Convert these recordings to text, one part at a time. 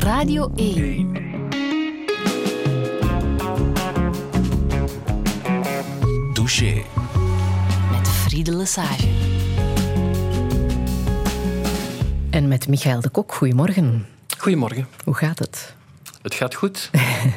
Radio 1. Douche. Met Friede Lesage. En met Michael de Kok, goedemorgen. Goedemorgen. Hoe gaat het? Het gaat goed.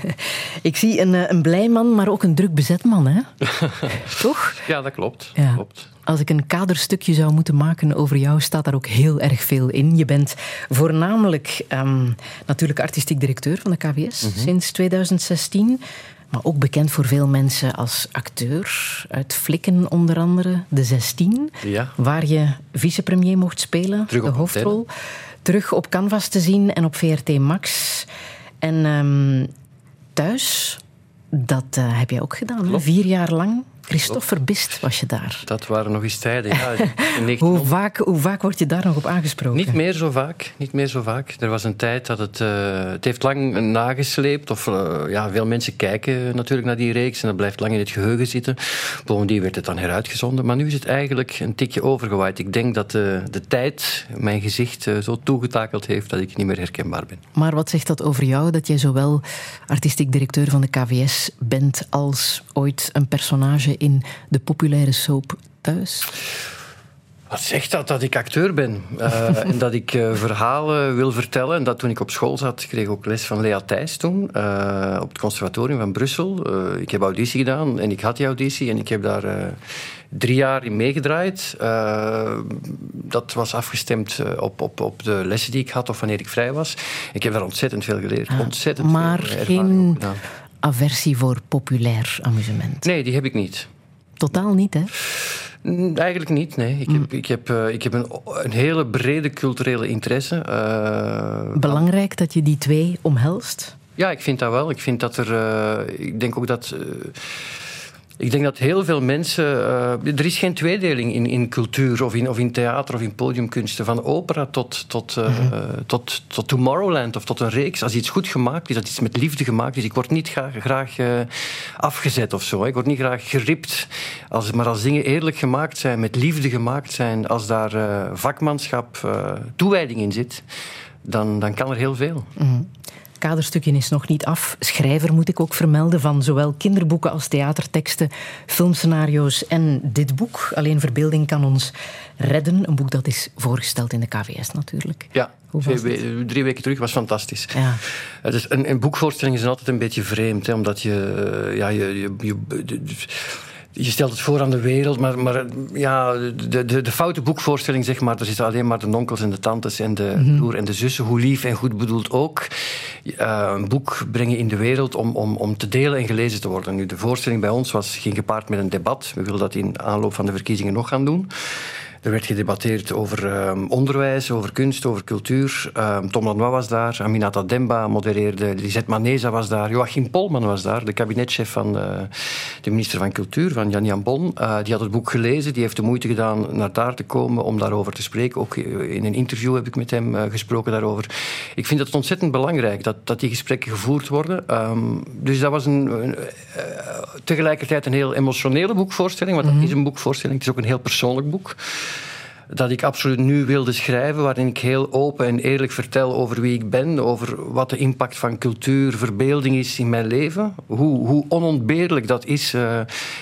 Ik zie een, eh, een blij man, maar ook een druk bezet man, hè? Toch? Ja, dat klopt. Ja. klopt. Als ik een kaderstukje zou moeten maken over jou, staat daar ook heel erg veel in. Je bent voornamelijk ehm, natuurlijk artistiek directeur van de KWS sinds 2016. Maar ook bekend voor veel mensen als acteur. Uit Flikken onder andere, De 16. Ja. Waar je vicepremier mocht spelen, Terug de hoofdrol. Terug op Canvas te zien en op VRT Max. En ehm, thuis, dat eh, heb jij ook gedaan. Klopt. Vier jaar lang. Christophe Verbist was je daar. Dat waren nog eens tijden. Ja, Hoe 1900 vaak, hoe vaak word je daar nog op aangesproken? Niet meer zo vaak. Niet meer zo vaak. Er was een tijd dat het... eh, het heeft lang nagesleept. Of, eh, ja, veel mensen kijken natuurlijk naar die reeks. En dat blijft lang in het geheugen zitten. Bovendien werd het dan heruitgezonden. Maar nu is het eigenlijk een tikje overgewaaid. Ik denk dat eh, de tijd mijn gezicht zo toegetakeld heeft... dat ik niet meer herkenbaar ben. Maar wat zegt dat over jou, dat jij zowel artistiek directeur van de KVS bent als ooit een personage in de populaire soap Thuis? Wat zegt dat? Dat ik acteur ben. Eh, en dat ik eh, verhalen wil vertellen. En dat toen ik op school zat, kreeg ik ook les van Lea Thijs toen. eh, op het conservatorium van Brussel. Ik heb auditie gedaan en ik had die auditie. En ik heb daar drie jaar in meegedraaid. Dat was afgestemd op, op, op de lessen die ik had of wanneer ik vrij was. Ik heb daar ontzettend veel geleerd. Ah, ontzettend maar veel geen. Aversie voor populair amusement? Nee, die heb ik niet. Totaal niet, hè? Mm, Eigenlijk niet, nee. Ik heb, ik heb, eh, ik heb een, een hele brede culturele interesse. Eh, Belangrijk dat je die twee omhelst? Ja, ik vind dat wel. Ik vind dat er. eh, ik denk ook dat. Ik denk dat heel veel mensen. eh, er is geen tweedeling in, in cultuur of in, of in theater of in podiumkunsten. Van opera tot, tot, eh, tot, tot Tomorrowland of tot een reeks. Als iets goed gemaakt is, dat iets met liefde gemaakt is. Ik word niet graag, graag eh, afgezet of zo. Ik word niet graag geript. Als, maar als dingen eerlijk gemaakt zijn, met liefde gemaakt zijn, als daar vakmanschap, toewijding in zit, dan, dan kan er heel veel. Kaderstukje is nog niet af. Schrijver moet ik ook vermelden van zowel kinderboeken als theaterteksten, filmscenario's en dit boek. Alleen verbeelding kan ons redden. Een boek dat is voorgesteld in de KVS natuurlijk. Ja, twee drie weken terug was fantastisch. Ja. Het is een, een boekvoorstelling is altijd een beetje vreemd, hè, omdat je, eh, ja, je, je, je stelt het voor aan de wereld, maar, maar ja, de, de, de foute boekvoorstelling, zeg maar, er zitten alleen maar de onkels en de tantes en de broer en de zussen, hoe lief en goed bedoeld ook. Eh, een boek brengen in de wereld om, om, om te delen en gelezen te worden. Nu, de voorstelling bij ons was, ging gepaard met een debat. We wilden dat in aanloop van de verkiezingen nog gaan doen. Er werd gedebatteerd over ehm, onderwijs, over kunst, over cultuur. Ehm, Tom Lanois was daar, Aminata Demba modereerde, Lisette Maneza was daar, Joachim Polman was daar, de kabinetchef van eh, de minister van Cultuur, van Jan Jan Bon. Eh, die had het boek gelezen, die heeft de moeite gedaan naar daar te komen om daarover te spreken. Ook eh, in een interview heb ik met hem gesproken daarover. Ik vind het ontzettend belangrijk dat, dat die gesprekken gevoerd worden. Ehm, dus dat was een, een, tegelijkertijd een heel emotionele boekvoorstelling, want dat is een boekvoorstelling. Het is ook een heel persoonlijk boek dat ik absoluut nu wilde schrijven, waarin ik heel open en eerlijk vertel over wie ik ben, over wat de impact van cultuur, verbeelding is in mijn leven, hoe, hoe onontbeerlijk dat is eh,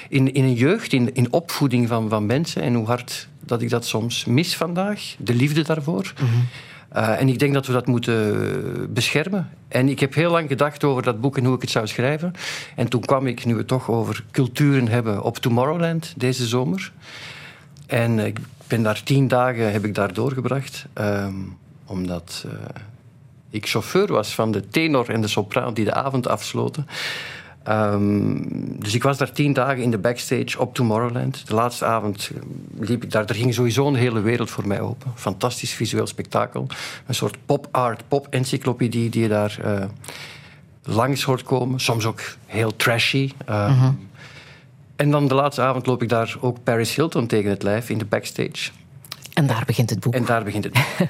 in, in een jeugd, in, in opvoeding van, van mensen en hoe hard dat ik dat soms mis vandaag, de liefde daarvoor. Eh, en ik denk dat we dat moeten beschermen. En ik heb heel lang gedacht over dat boek en hoe ik het zou schrijven. En toen kwam ik, nu we het toch over culturen hebben, op Tomorrowland deze zomer. En ik ben daar tien dagen heb ik daar doorgebracht. ehm, omdat eh, ik chauffeur was van de tenor en de sopraan die de avond afsloten. Ehm, dus ik was daar tien dagen in de backstage op Tomorrowland. De laatste avond eh, liep ik daar. Er ging sowieso een hele wereld voor mij open. Fantastisch visueel spektakel. Een soort pop-art, pop-encyclopedie die je daar eh, langs hoort komen. Soms ook heel trashy. Ehm, En dan de laatste avond loop ik daar ook Paris Hilton tegen het lijf in de backstage. En daar begint het boek. En daar begint het boek.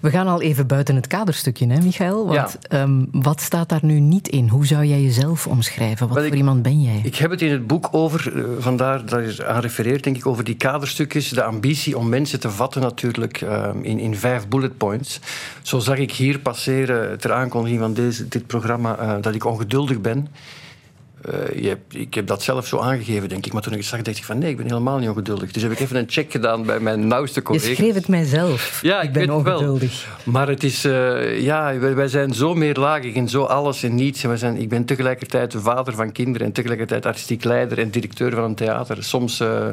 We gaan al even buiten het kaderstukje, hè, Michael? Want ehm, wat staat daar nu niet in? Hoe zou jij jezelf omschrijven? Wat Wel, voor ik- iemand ben jij? Ik heb het in het boek over, eh, vandaar dat je aan refereert, denk ik, over die kaderstukjes. De ambitie om mensen te vatten, natuurlijk, eh, in, in vijf bullet points. Zo zag ik hier passeren ter aankondiging van deze, dit programma eh, dat ik ongeduldig ben. Eh, je hebt- ik heb dat zelf zo aangegeven, denk ik. Maar toen ik het zag, dacht ik van nee, ik ben helemaal niet ongeduldig. Dus heb ik even een check gedaan bij mijn nauwste Je collega's. schreef het mijzelf. Ja, ik ik ben wel. ongeduldig. Maar het is, eh, ja, wij, wij zijn zo meerlagig in zo alles en niets. En wij zijn, ik ben tegelijkertijd de vader van kinderen en tegelijkertijd artistiek leider en directeur van een theater. Soms, eh,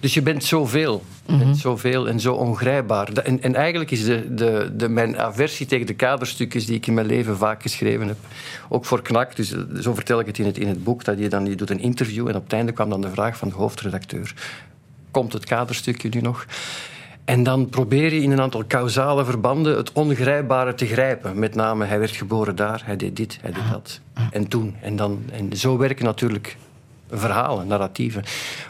dus je bent zoveel. Je bent zoveel en zo ongrijpbaar. En, en eigenlijk is de, de, de, mijn aversie tegen de kaderstukjes die ik in mijn leven vaak geschreven heb, ook voor Knak, dus zo vertel ik het in het, in het boek, dat je dan je doet een interview en op het einde kwam dan de vraag van de hoofdredacteur. Komt het kaderstukje nu nog? En dan probeer je in een aantal causale verbanden het ongrijpbare te grijpen. Met name, hij werd geboren daar, hij deed dit, hij deed dat. En toen. En, dan, en zo werken natuurlijk verhalen, narratieven.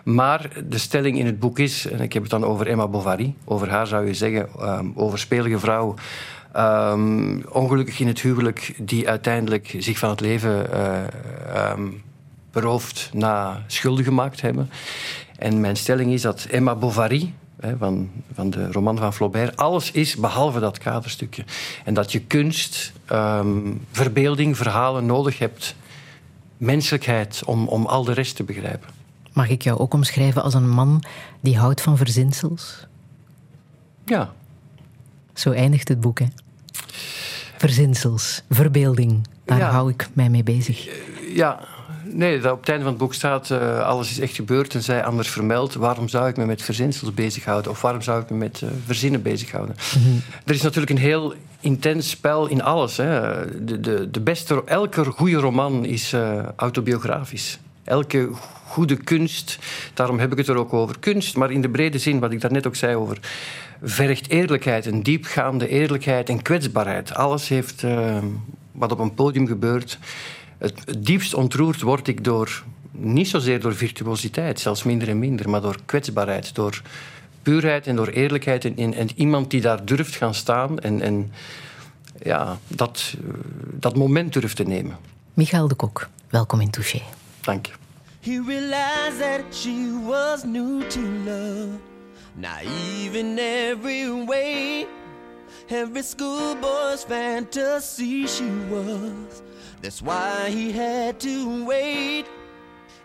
Maar de stelling in het boek is, en ik heb het dan over Emma Bovary, over haar zou je zeggen, um, overspelige vrouw, um, ongelukkig in het huwelijk, die uiteindelijk zich van het leven uh, um, berooft na schulden gemaakt hebben. En mijn stelling is dat Emma Bovary, van, van de roman van Flaubert, alles is behalve dat kaderstukje. En dat je kunst, um, verbeelding, verhalen nodig hebt, menselijkheid, om, om al de rest te begrijpen. Mag ik jou ook omschrijven als een man die houdt van verzinsels? Ja. Zo eindigt het boek, hè? Verzinsels, verbeelding, daar ja. hou ik mij mee bezig. Ja, nee, dat op het einde van het boek staat... Uh, alles is echt gebeurd en zij anders vermeld. Waarom zou ik me met verzinsels bezighouden? Of waarom zou ik me met uh, verzinnen bezighouden? Mm -hmm. Er is natuurlijk een heel intens spel in alles. Hè. De, de, de beste, elke goede roman is uh, autobiografisch. Elke goede kunst, daarom heb ik het er ook over. Kunst, maar in de brede zin, wat ik daarnet ook zei over... vergt eerlijkheid, een diepgaande eerlijkheid en kwetsbaarheid. Alles heeft, uh, wat op een podium gebeurt... Het, het diepst ontroerd word ik door... niet zozeer door virtuositeit, zelfs minder en minder... maar door kwetsbaarheid, door puurheid en door eerlijkheid... en, en, en iemand die daar durft gaan staan en... en ja, dat, uh, dat moment durft te nemen. Michael de Kok, welkom in Touché. Dank je. He realized that she was new to love, naive in every way. Every schoolboy's fantasy she was. That's why he had to wait.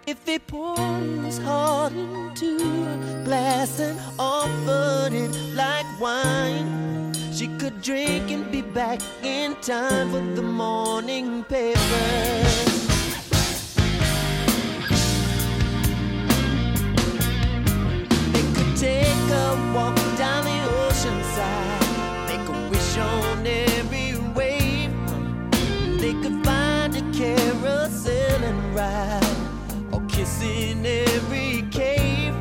If he poured his heart into a glass and offered it like wine, she could drink and be back in time for the morning paper. Take a walk down the ocean side. Make a wish on every wave. They could find a carousel and ride, or kiss in every cave.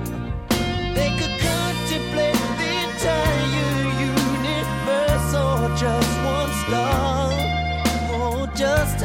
They could contemplate the entire universe, or just one star. Oh, just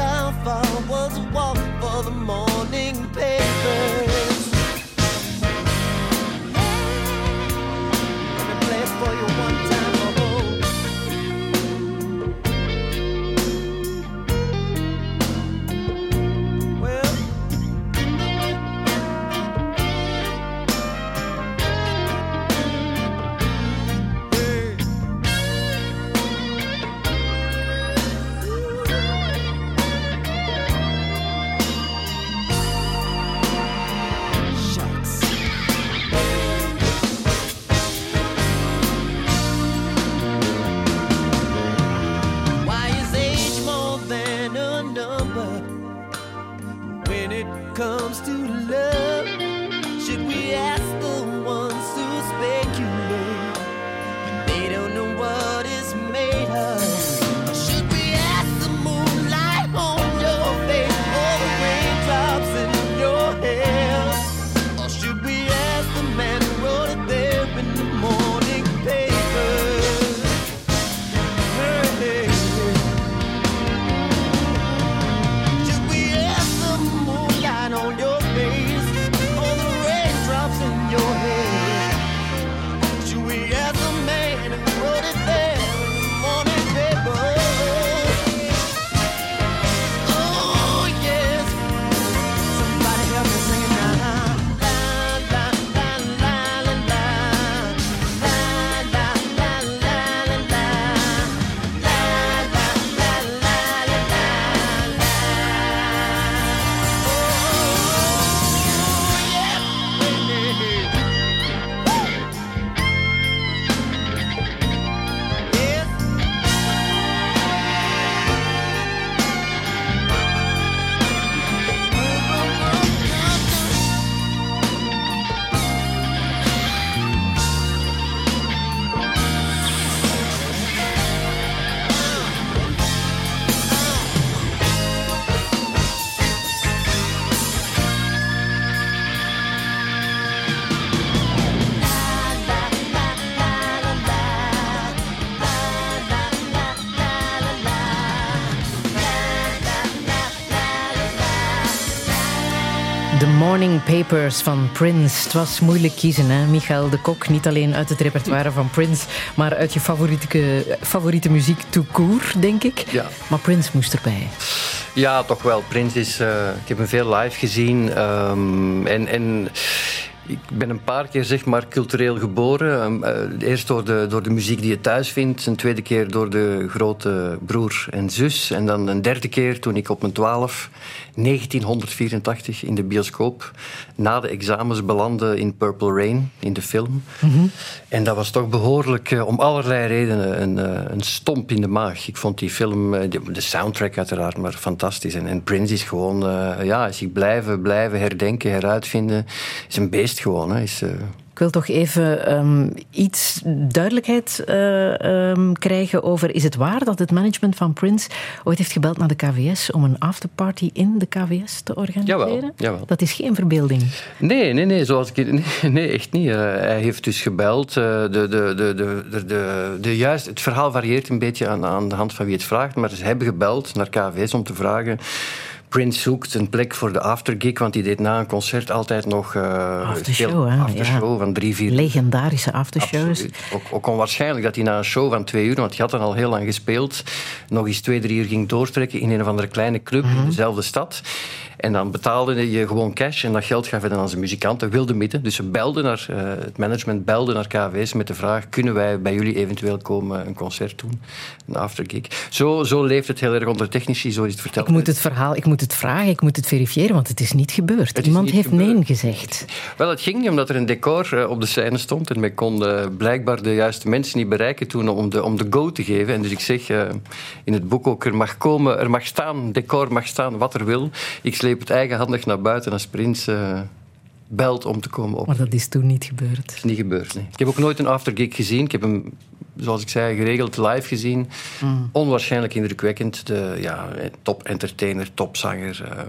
Papers van Prince. Het was moeilijk kiezen, hè, Michael de Kok. Niet alleen uit het repertoire van Prince, maar uit je favoriete, favoriete muziek tout court, denk ik. Ja. Maar Prince moest erbij. Ja, toch wel. Prince is... Uh, ik heb hem veel live gezien. Um, en... en ik ben een paar keer zeg maar, cultureel geboren. Uh, eerst door de, door de muziek die je thuis vindt. Een tweede keer door de grote broer en zus. En dan een derde keer toen ik op mijn twaalf 1984 in de bioscoop na de examens belandde in Purple Rain, in de film. Mm-hmm. En dat was toch behoorlijk uh, om allerlei redenen een, uh, een stomp in de maag. Ik vond die film, uh, de soundtrack uiteraard, maar fantastisch. En, Prince is gewoon, ja, ik blijven, blijven herdenken, heruitvinden. Is een beest gewoon. Hè. Is, wil toch even um, iets duidelijkheid uh, um, krijgen over... Is het waar dat het management van Prince ooit heeft gebeld naar de KVS... om een afterparty in de KVS te organiseren? Jawel, jawel. Dat is geen verbeelding. Nee, nee, nee, zoals ik, nee, nee echt niet. Uh, hij heeft dus gebeld. Uh, de, de, de, de, de, de, de, juist, het verhaal varieert een beetje aan, aan de hand van wie het vraagt. Maar ze hebben gebeld naar KVS om te vragen... Prince zoekt een plek voor de aftergig, want die deed na een concert altijd nog... Uh, aftershow, hè? Aftershow ja. van drie, vier... Legendarische aftershows. Ook, ook onwaarschijnlijk dat hij na een show van twee uur, want hij had dan al heel lang gespeeld, nog eens twee, drie uur ging doortrekken in een of andere kleine club in dezelfde stad. En dan betaalde je gewoon cash en dat geld gaf je dan aan zijn muzikanten, wilde midden. Dus ze belden naar, uh, het management belde naar KV's met de vraag, kunnen wij bij jullie eventueel komen een concert doen? Een aftergig. Zo, zo leeft het heel erg onder technici, zo is het verteld. Ik moet het verhaal, ik moet het vragen, ik moet het verifiëren, want het is niet gebeurd. Iemand niet heeft gebeurd. nee gezegd. Wel, het ging niet omdat er een decor uh, op de scène stond en men kon uh, blijkbaar de juiste mensen niet bereiken toen om de, om de go te geven. En dus ik zeg uh, in het boek ook, er mag komen, er mag staan, decor mag staan, wat er wil. Ik sleep het eigenhandig naar buiten als Prins belt om te komen op. Maar dat is toen niet gebeurd. Dat is niet gebeurd, nee. Ik heb ook nooit een aftergig gezien. Ik heb hem, zoals ik zei, geregeld live gezien. Mm. Onwaarschijnlijk indrukwekkend. De ja, top entertainer, topzanger. Uh,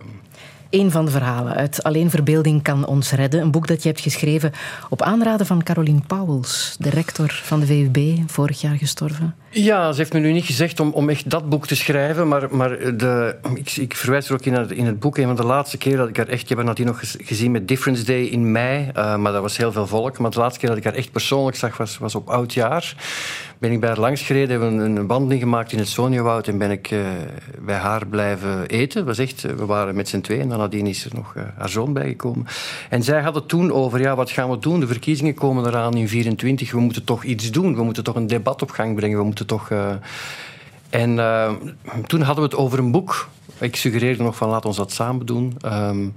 een van de verhalen uit Alleen Verbeelding kan ons redden. Een boek dat je hebt geschreven op aanraden van Caroline Pauwels, de rector van de VUB, vorig jaar gestorven. Ja, ze heeft me nu niet gezegd om, om echt dat boek te schrijven, maar, maar de, ik, ik verwijs er ook in, in het boek. Een van de laatste keer dat ik haar echt... Ik heb haar nog gezien met Difference Day in mei, uh, maar dat was heel veel volk. Maar de laatste keer dat ik haar echt persoonlijk zag was, was op oudjaar. Ben ik bij haar langs gereden, hebben een, wandeling gemaakt in het Sonjawoud en ben ik uh, bij haar blijven eten. Was echt, we waren met z'n tweeën en dan nadien is er nog uh, haar zoon bijgekomen. En zij had het toen over, ja, wat gaan we doen? De verkiezingen komen eraan in 24. We moeten toch iets doen. We moeten toch een debat op gang brengen. We moeten toch... En toen hadden we het over een boek. Ik suggereerde nog van, laat ons dat samen doen. Um,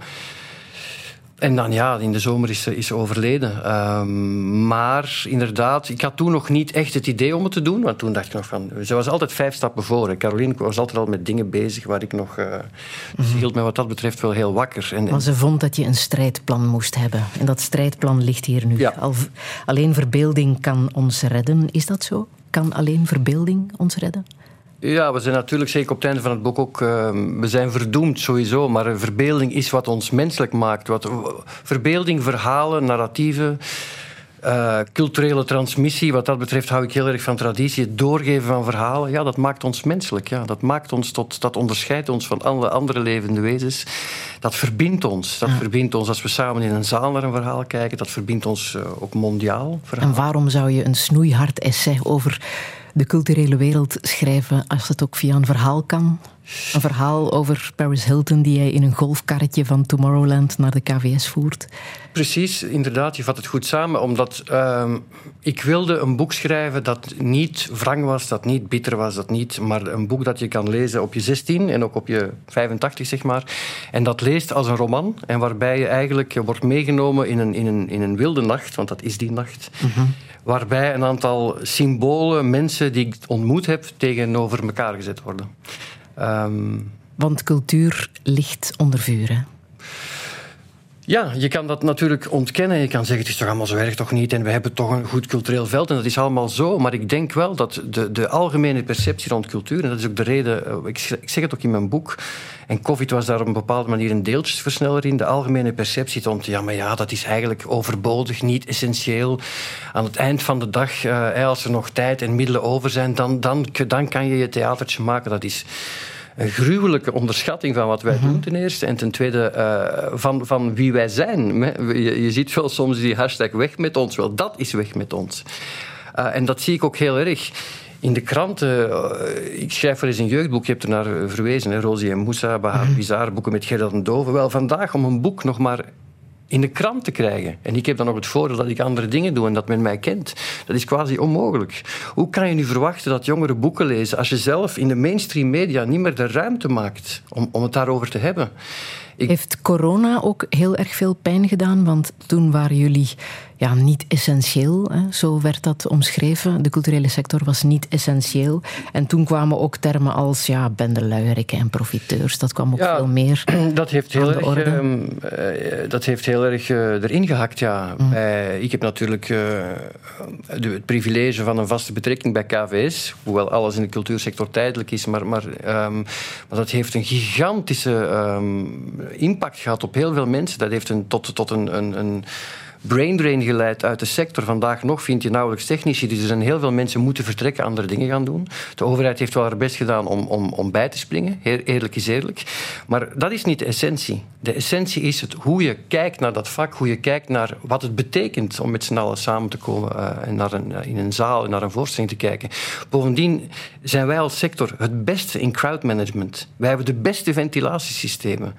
en dan ja, in de zomer is ze, is ze overleden. Um, maar inderdaad, ik had toen nog niet echt het idee om het te doen. Want toen dacht ik nog van... Ze was altijd vijf stappen voor. Caroline was altijd al met dingen bezig waar ik nog... Uh, mm-hmm. Ze hield mij wat dat betreft wel heel wakker. En, maar ze vond dat je een strijdplan moest hebben. En dat strijdplan ligt hier nu. Ja. Al, alleen verbeelding kan ons redden. Is dat zo? Kan alleen verbeelding ons redden? Ja, we zijn natuurlijk zeker op het einde van het boek ook... Uh, we zijn verdoemd sowieso, maar verbeelding is wat ons menselijk maakt. Wat, verbeelding, verhalen, narratieven... Uh, culturele transmissie, wat dat betreft hou ik heel erg van traditie. Het doorgeven van verhalen, ja, dat maakt ons menselijk. Ja. Dat maakt ons tot, dat onderscheidt ons van alle andere levende wezens. Dat verbindt ons. Dat ja. verbindt ons als we samen in een zaal naar een verhaal kijken. Dat verbindt ons uh, ook mondiaal. Verhaal. En waarom zou je een snoeihard essay over de culturele wereld schrijven als het ook via een verhaal kan? Een verhaal over Paris Hilton die hij in een golfkarretje van Tomorrowland naar de KVS voert. Precies, inderdaad, je vat het goed samen. Omdat uh, ik wilde een boek schrijven dat niet wrang was, dat niet bitter was, dat niet, maar een boek dat je kan lezen op je 16 en ook op je 85, zeg maar. En dat leest als een roman en waarbij je eigenlijk wordt meegenomen in een, in een, in een wilde nacht, want dat is die nacht. Mm-hmm. Waarbij een aantal symbolen, mensen die ik ontmoet heb, tegenover elkaar gezet worden. Um, Want cultuur ligt onder vuur, hè? Ja, je kan dat natuurlijk ontkennen. Je kan zeggen, het is toch allemaal zo erg toch niet en we hebben toch een goed cultureel veld en dat is allemaal zo. Maar ik denk wel dat de, de algemene perceptie rond cultuur, en dat is ook de reden, ik zeg het ook in mijn boek, en COVID was daar op een bepaalde manier een deeltjesversneller in. De algemene perceptie stond, ja, maar ja, dat is eigenlijk overbodig, niet essentieel. Aan het eind van de dag, uh, als er nog tijd en middelen over zijn, dan, dan, dan kan je je theatertje maken. Dat is een gruwelijke onderschatting van wat wij doen ten eerste. En ten tweede eh, van, van wie wij zijn. Je, je ziet wel soms die hashtag weg met ons. Wel, dat is weg met ons. Uh, en dat zie ik ook heel erg in de kranten, uh, ik schrijf wel eens een jeugdboek, je hebt er naar verwezen, hè, Rosie en Moussa, Bahar mm Bizar, boeken met Gerard en Dove. Wel, vandaag om een boek nog maar in de krant te krijgen. En ik heb dan nog het voordeel dat ik andere dingen doe en dat men mij kent. Dat is quasi onmogelijk. Hoe kan je nu verwachten dat jongeren boeken lezen als je zelf in de mainstream media niet meer de ruimte maakt om, om het daarover te hebben? Ik... Heeft corona ook heel erg veel pijn gedaan? Want toen waren jullie ja, niet essentieel. Hè? Zo werd dat omschreven. De culturele sector was niet essentieel. En toen kwamen ook termen als ja, bendeluieriken en profiteurs. Dat kwam ook ja, veel meer. Dat heeft heel erg, uh, dat heeft heel erg uh, erin gehakt. Ja. Mm. Uh, ik heb natuurlijk de, het privilege van een vaste betrekking bij KVS. Hoewel alles in de cultuursector tijdelijk is. Maar, maar, um, maar dat heeft een gigantische um, impact gehad op heel veel mensen. Dat heeft een, tot, tot een, een, een braindrain geleid uit de sector. Vandaag nog vind je nauwelijks technici. Dus er zijn heel veel mensen moeten vertrekken, andere dingen gaan doen. De overheid heeft wel haar best gedaan om, om, om bij te springen. Eerlijk is eerlijk. Maar dat is niet de essentie. De essentie is het, hoe je kijkt naar dat vak, hoe je kijkt naar wat het betekent om met z'n allen samen te komen uh, en naar een, uh, in een zaal en naar een voorstelling te kijken. Bovendien zijn wij als sector het beste in crowdmanagement. Wij hebben de beste ventilatiesystemen.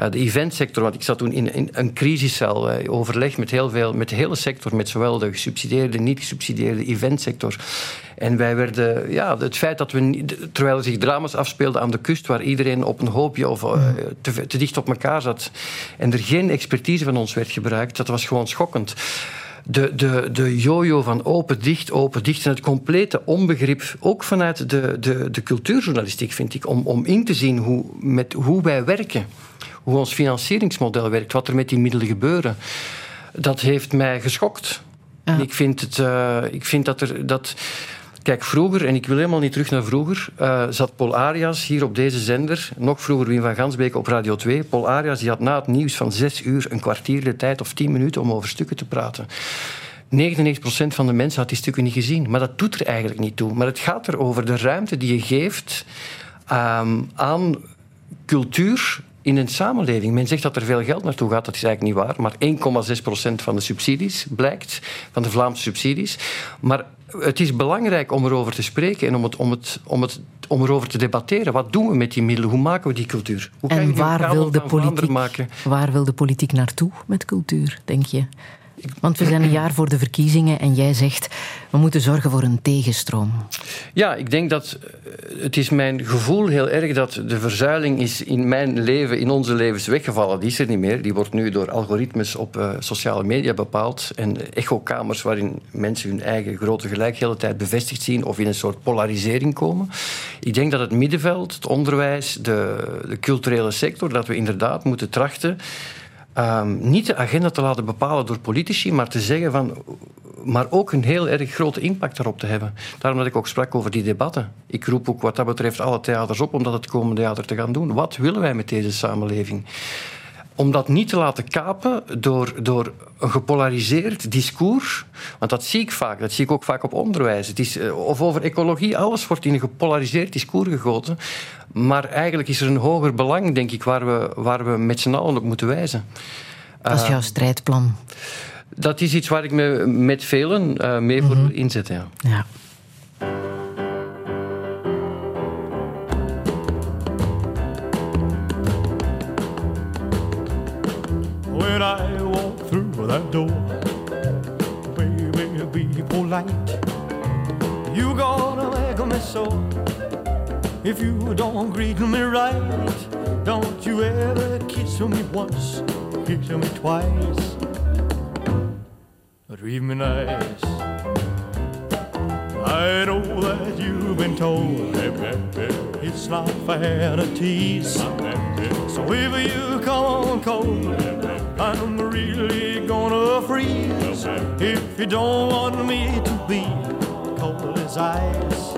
Uh, de eventsector, want ik zat toen in, in een crisiscel, overleg met heel veel, met de hele sector, met zowel de gesubsidieerde, niet gesubsidieerde eventsector. En wij werden, ja, het feit dat we, terwijl er zich drama's afspeelden aan de kust, waar iedereen op een hoopje of uh, te, dicht op elkaar zat, en er geen expertise van ons werd gebruikt, dat was gewoon schokkend de, de, de jojo van open-dicht, open-dicht en het complete onbegrip, ook vanuit de, de, de cultuurjournalistiek, vind ik, om, om in te zien hoe, met hoe wij werken, hoe ons financieringsmodel werkt, wat er met die middelen gebeuren dat heeft mij geschokt. Ja. Ik, vind het, uh, ik vind dat er. Dat, Kijk, vroeger, en ik wil helemaal niet terug naar vroeger, uh, zat Paul Arias hier op deze zender, nog vroeger Wim van Gansbeek op Radio 2. Paul Arias die had na het nieuws van zes uur een kwartier de tijd of tien minuten om over stukken te praten. 99% van de mensen had die stukken niet gezien. Maar dat doet er eigenlijk niet toe. Maar het gaat er over de ruimte die je geeft um, aan cultuur in een samenleving. Men zegt dat er veel geld naartoe gaat, dat is eigenlijk niet waar. Maar 1,6% van de subsidies blijkt, van de Vlaamse subsidies. Maar het is belangrijk om erover te spreken en om, het, om, het, om, het, om erover te debatteren. Wat doen we met die middelen? Hoe maken we die cultuur? Hoe en waar wil, de politiek, maken? waar wil de politiek naartoe met cultuur, denk je? Want we zijn een jaar voor de verkiezingen en jij zegt we moeten zorgen voor een tegenstroom. Ja, ik denk dat eh, het is mijn gevoel heel erg dat de verzuiling is in mijn leven, in onze levens weggevallen. Die is er niet meer. Die wordt nu door algoritmes op uh, sociale media bepaald en echokamers waarin mensen hun eigen grote gelijk de hele tijd bevestigd zien of in een soort polarisering komen. Ik denk dat het middenveld, het onderwijs, de, de culturele sector, dat we inderdaad moeten trachten Um, niet de agenda te laten bepalen door politici, maar te zeggen van. Maar ook een heel erg grote impact daarop te hebben. Daarom dat ik ook sprak over die debatten. Ik roep ook wat dat betreft alle theaters op om dat het komende theater te gaan doen. Wat willen wij met deze samenleving? Om dat niet te laten kapen door, door een gepolariseerd discours. Want dat zie ik vaak, dat zie ik ook vaak op onderwijs. Het is, eh, of over ecologie, alles wordt in een gepolariseerd discours gegoten. Maar eigenlijk is er een hoger belang, denk ik, waar we, waar we met z'n allen op moeten wijzen. Dat is jouw uh, strijdplan. Dat is iets waar ik me met velen uh, mee voor mm -hmm. inzet. Ja. ja. Polite. You gonna make me so. If you don't greet me right, don't you ever kiss me once, kiss me twice. Treat me nice. I know that you've been told it's not fair to tease. So if you come on cold, I'm really gonna freeze if you don't want me to be cold as ice,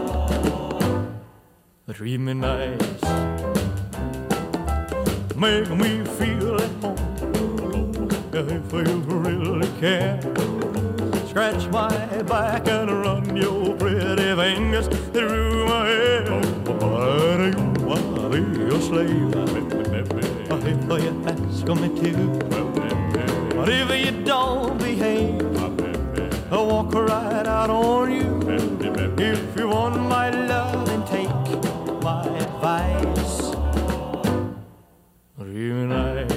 treat me nice. Make me feel at home if you really care. Scratch my back and run your pretty fingers through my hair. Why do you want to be a slave? If you ask me to. But if you don't behave, I'll walk right out on you. If you want my love, then take my advice. Real nice.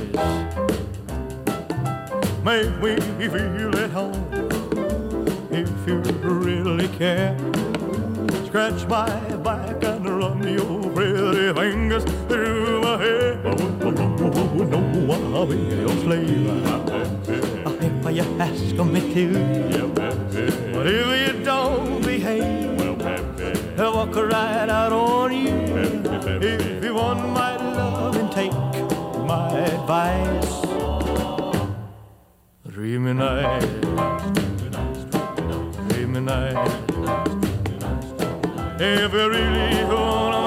Make me feel at home if you really care. Scratch my back and run your pretty fingers through my hair. I'll be your slave. If you ask me to, but if you don't behave, I'll walk right out on you. If you want my love, and take my advice. Read me nice, read me nice. If you really want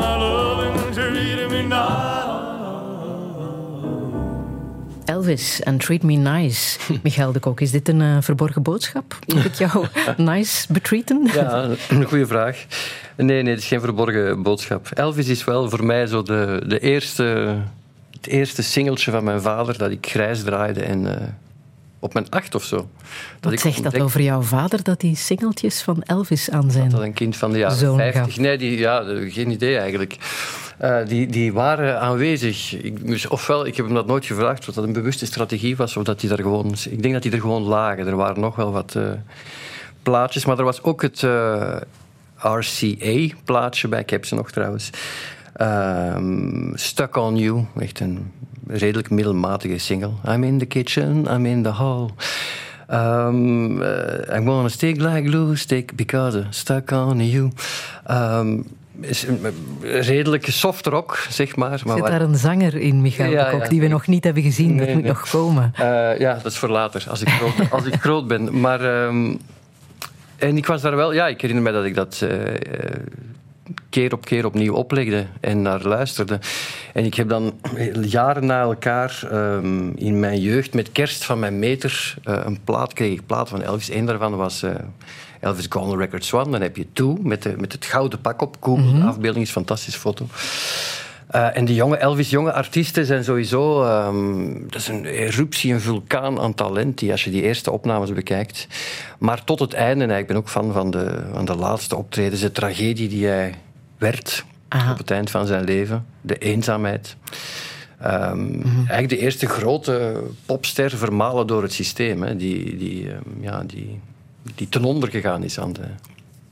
Elvis en Treat Me Nice. Michael de Kok, is dit een eh, verborgen boodschap? Moet ik jou nice betreaten? Ja, een goede vraag. Nee, nee, het is geen verborgen boodschap. Elvis is wel voor mij zo de, de eerste, het eerste singeltje van mijn vader dat ik grijs draaide en eh, op mijn acht of zo. Dat Wat ik zegt dat over jouw vader, dat die singeltjes van Elvis aan zijn Dat een kind van de jaren zoon 50. gaf? Nee, die, ja, geen idee eigenlijk. Eh, die, die waren aanwezig. Ik, dus ofwel, ik heb hem dat nooit gevraagd of dat een bewuste strategie was, of dat die daar gewoon. Ik denk dat die er gewoon lagen. Er waren nog wel wat eh, plaatjes, maar er was ook het eh, RCA-plaatje bij. Ik heb ze nog trouwens. Ehm, Stuck on You, echt een redelijk middelmatige single. I'm in the kitchen, I'm in the hall. Uh, I'm gonna stick like glue, stick because I'm stuck on you. Um, is redelijke soft rock, zeg maar. maar Zit daar een zanger in, Michael Ja, de Kok, ja. die we nog niet hebben gezien? dat moet nee. nog komen. Eh, ja, dat is voor later, als ik groot, als ik groot ben. Maar, ehm, en ik was daar wel... Ja, ik herinner me dat ik dat eh, eh, keer op keer opnieuw oplegde en naar luisterde. En ik heb dan jaren na elkaar ehm, in mijn jeugd met kerst van mijn meter een plaat kreeg. ik plaat van Elvis. Eén daarvan was... Elvis Gone Records One. Dan heb je Two met, de, met het gouden pak op. Google, de afbeelding is een fantastische foto. Eh, en die jonge Elvis, jonge artiesten zijn sowieso... ehm, dat is een eruptie, een vulkaan aan talent, die, als je die eerste opnames bekijkt. Maar tot het einde, en ik ben ook fan van de, van de laatste optredens, de tragedie die hij werd Aha. op het eind van zijn leven. De eenzaamheid. Ehm, Eigenlijk de eerste grote popster vermalen door het systeem. Hè, die, die, ehm, ja, die, die ten onder gegaan is aan de,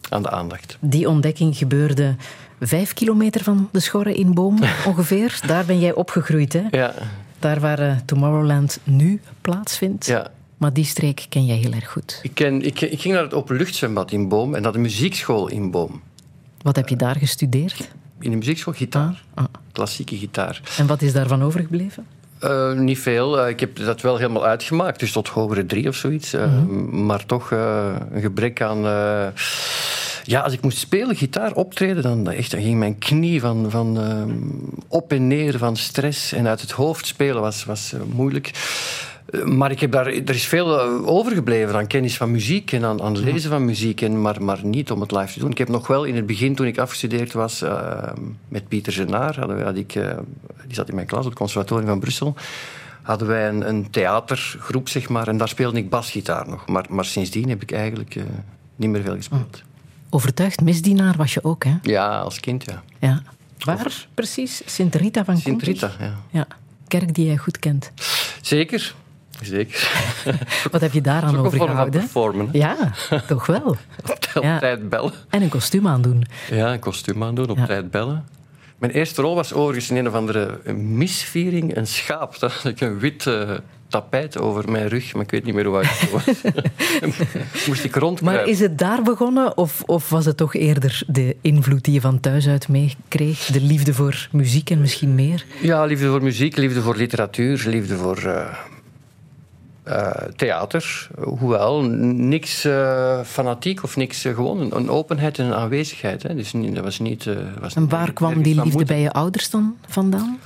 aan de aandacht. Die ontdekking gebeurde vijf kilometer van de Schorre in Boom ongeveer. Daar ben jij opgegroeid, hè? Ja, Daar waar eh, Tomorrowland nu plaatsvindt. ja. Maar die streek ken jij heel erg goed. Ik, ken, ik, ik ging naar het openluchtzwembad in Boom en naar de muziekschool in Boom. Wat heb je daar gestudeerd? In de muziekschool gitaar. Ah. Klassieke gitaar. En wat is daarvan overgebleven? Eh, niet veel. Eh, ik heb dat wel helemaal uitgemaakt, dus tot hogere drie of zoiets. Eh, Maar toch een gebrek aan. ja, als ik moest spelen, gitaar optreden, dan, echt, dan ging mijn knie van, van ehm, op en neer van stress. En uit het hoofd spelen was, was moeilijk. Maar ik heb daar, er is veel eh, overgebleven aan kennis van muziek en aan, aan lezen van muziek, en, maar, maar niet om het live te doen. Ik heb nog wel in het begin, toen ik afgestudeerd was eh, met Pieter Genaar, hadden we- had ik, eh, die zat in mijn klas op het Conservatorium van Brussel, hadden wij een, een theatergroep, zeg maar, en daar speelde ik basgitaar nog. Maar, maar sindsdien heb ik eigenlijk eh, niet meer veel gespeeld. Overtuigd misdienaar was je ook, hè? Ja, als kind, ja. Ja. Waar precies? Sint Rita van Sint? Rita, ja. Ja. Kerk die jij goed kent. Zeker. Zeker. Wat heb je daaraan overgehouden? performen. hè. Ja, toch wel. Op Ja. tijd bellen. En een kostuum aandoen. Ja, een kostuum aandoen, op Ja. tijd bellen. Mijn eerste rol was overigens in een of andere misviering, een schaap. Daar had ik een wit eh, tapijt over mijn rug, maar ik weet niet meer hoe ik was. Moest ik rondkruipen. Maar is het daar begonnen of, of was het toch eerder de invloed die je van thuis uit meekreeg? De liefde voor muziek en misschien meer? Ja, liefde voor muziek, liefde voor literatuur, liefde voor eh, eh, theater. Hoewel, niks eh, fanatiek of niks, eh, gewoon een, een openheid en een aanwezigheid. Hè. Dus dat was niet... was En niet waar kwam die liefde bij je ouders dan vandaan?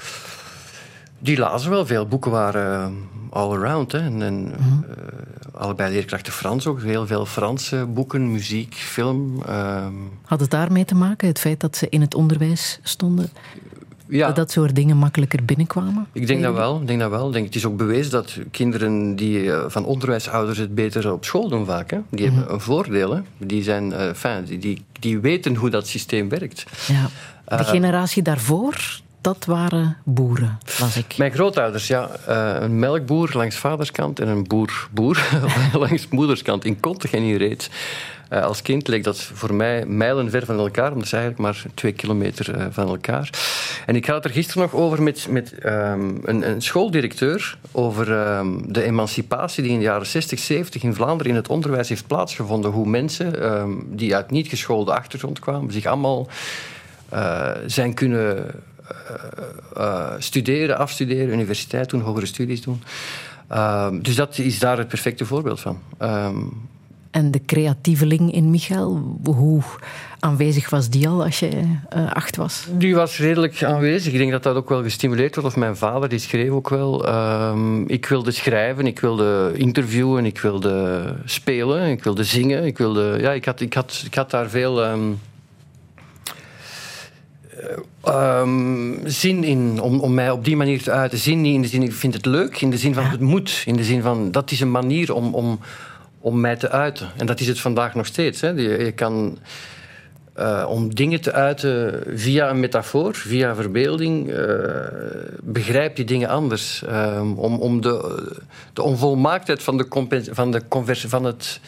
Die lazen wel veel. Boeken waren all around. Hè. En, en, eh, allebei leerkrachten Frans ook. Heel veel Franse boeken, muziek, film. ehm. Had het daarmee te maken, het feit dat ze in het onderwijs stonden? Ja. Dat dat soort dingen makkelijker binnenkwamen? Ik denk dat wel. Ik denk dat wel. Ik denk, het is ook bewezen dat kinderen die eh, van onderwijsouders het beter op school doen vaak. Hè. Die Mhm. hebben een voordeel. Hè. Die, zijn, eh, fijn, die, die, die weten hoe dat systeem werkt. Ja. De Eh, generatie daarvoor, dat waren boeren, las ik. Mijn grootouders, ja. eh, een melkboer langs vaderskant en een boer-boer langs moederskant in Kontig en in Reet. Eh, als kind leek dat voor mij mijlenver van elkaar, omdat ze eigenlijk maar twee kilometer eh, van elkaar. En ik had er gisteren nog over met, met ehm, een, een schooldirecteur over ehm, de emancipatie die in de jaren 60, 70 in Vlaanderen in het onderwijs heeft plaatsgevonden. Hoe mensen ehm, die uit niet geschoolde achtergrond kwamen, zich allemaal eh, zijn kunnen eh, eh, studeren, afstuderen, universiteit doen, hogere studies doen. Ehm, dus dat is daar het perfecte voorbeeld van. Ehm, En de creatieveling in Michael, hoe aanwezig was die al als je eh, acht was? die was redelijk aanwezig. Ik denk dat dat ook wel gestimuleerd wordt. Of mijn vader, die schreef ook wel. Ehm, ik wilde schrijven, ik wilde interviewen, ik wilde spelen, ik wilde zingen. Ik, wilde, ja, ik, had, ik, had, ik had daar veel eh, ehm, zin in om, om mij op die manier te uiten. Zin niet in de zin, ik vind het leuk, in de zin van het moet. In de zin van, dat is een manier om, om, om mij te uiten. En dat is het vandaag nog steeds. Hè. Je, je kan... eh, om dingen te uiten via een metafoor, via verbeelding, eh, begrijp je dingen anders. Ehm, om om de, de onvolmaaktheid van de, van, de convers- van, het,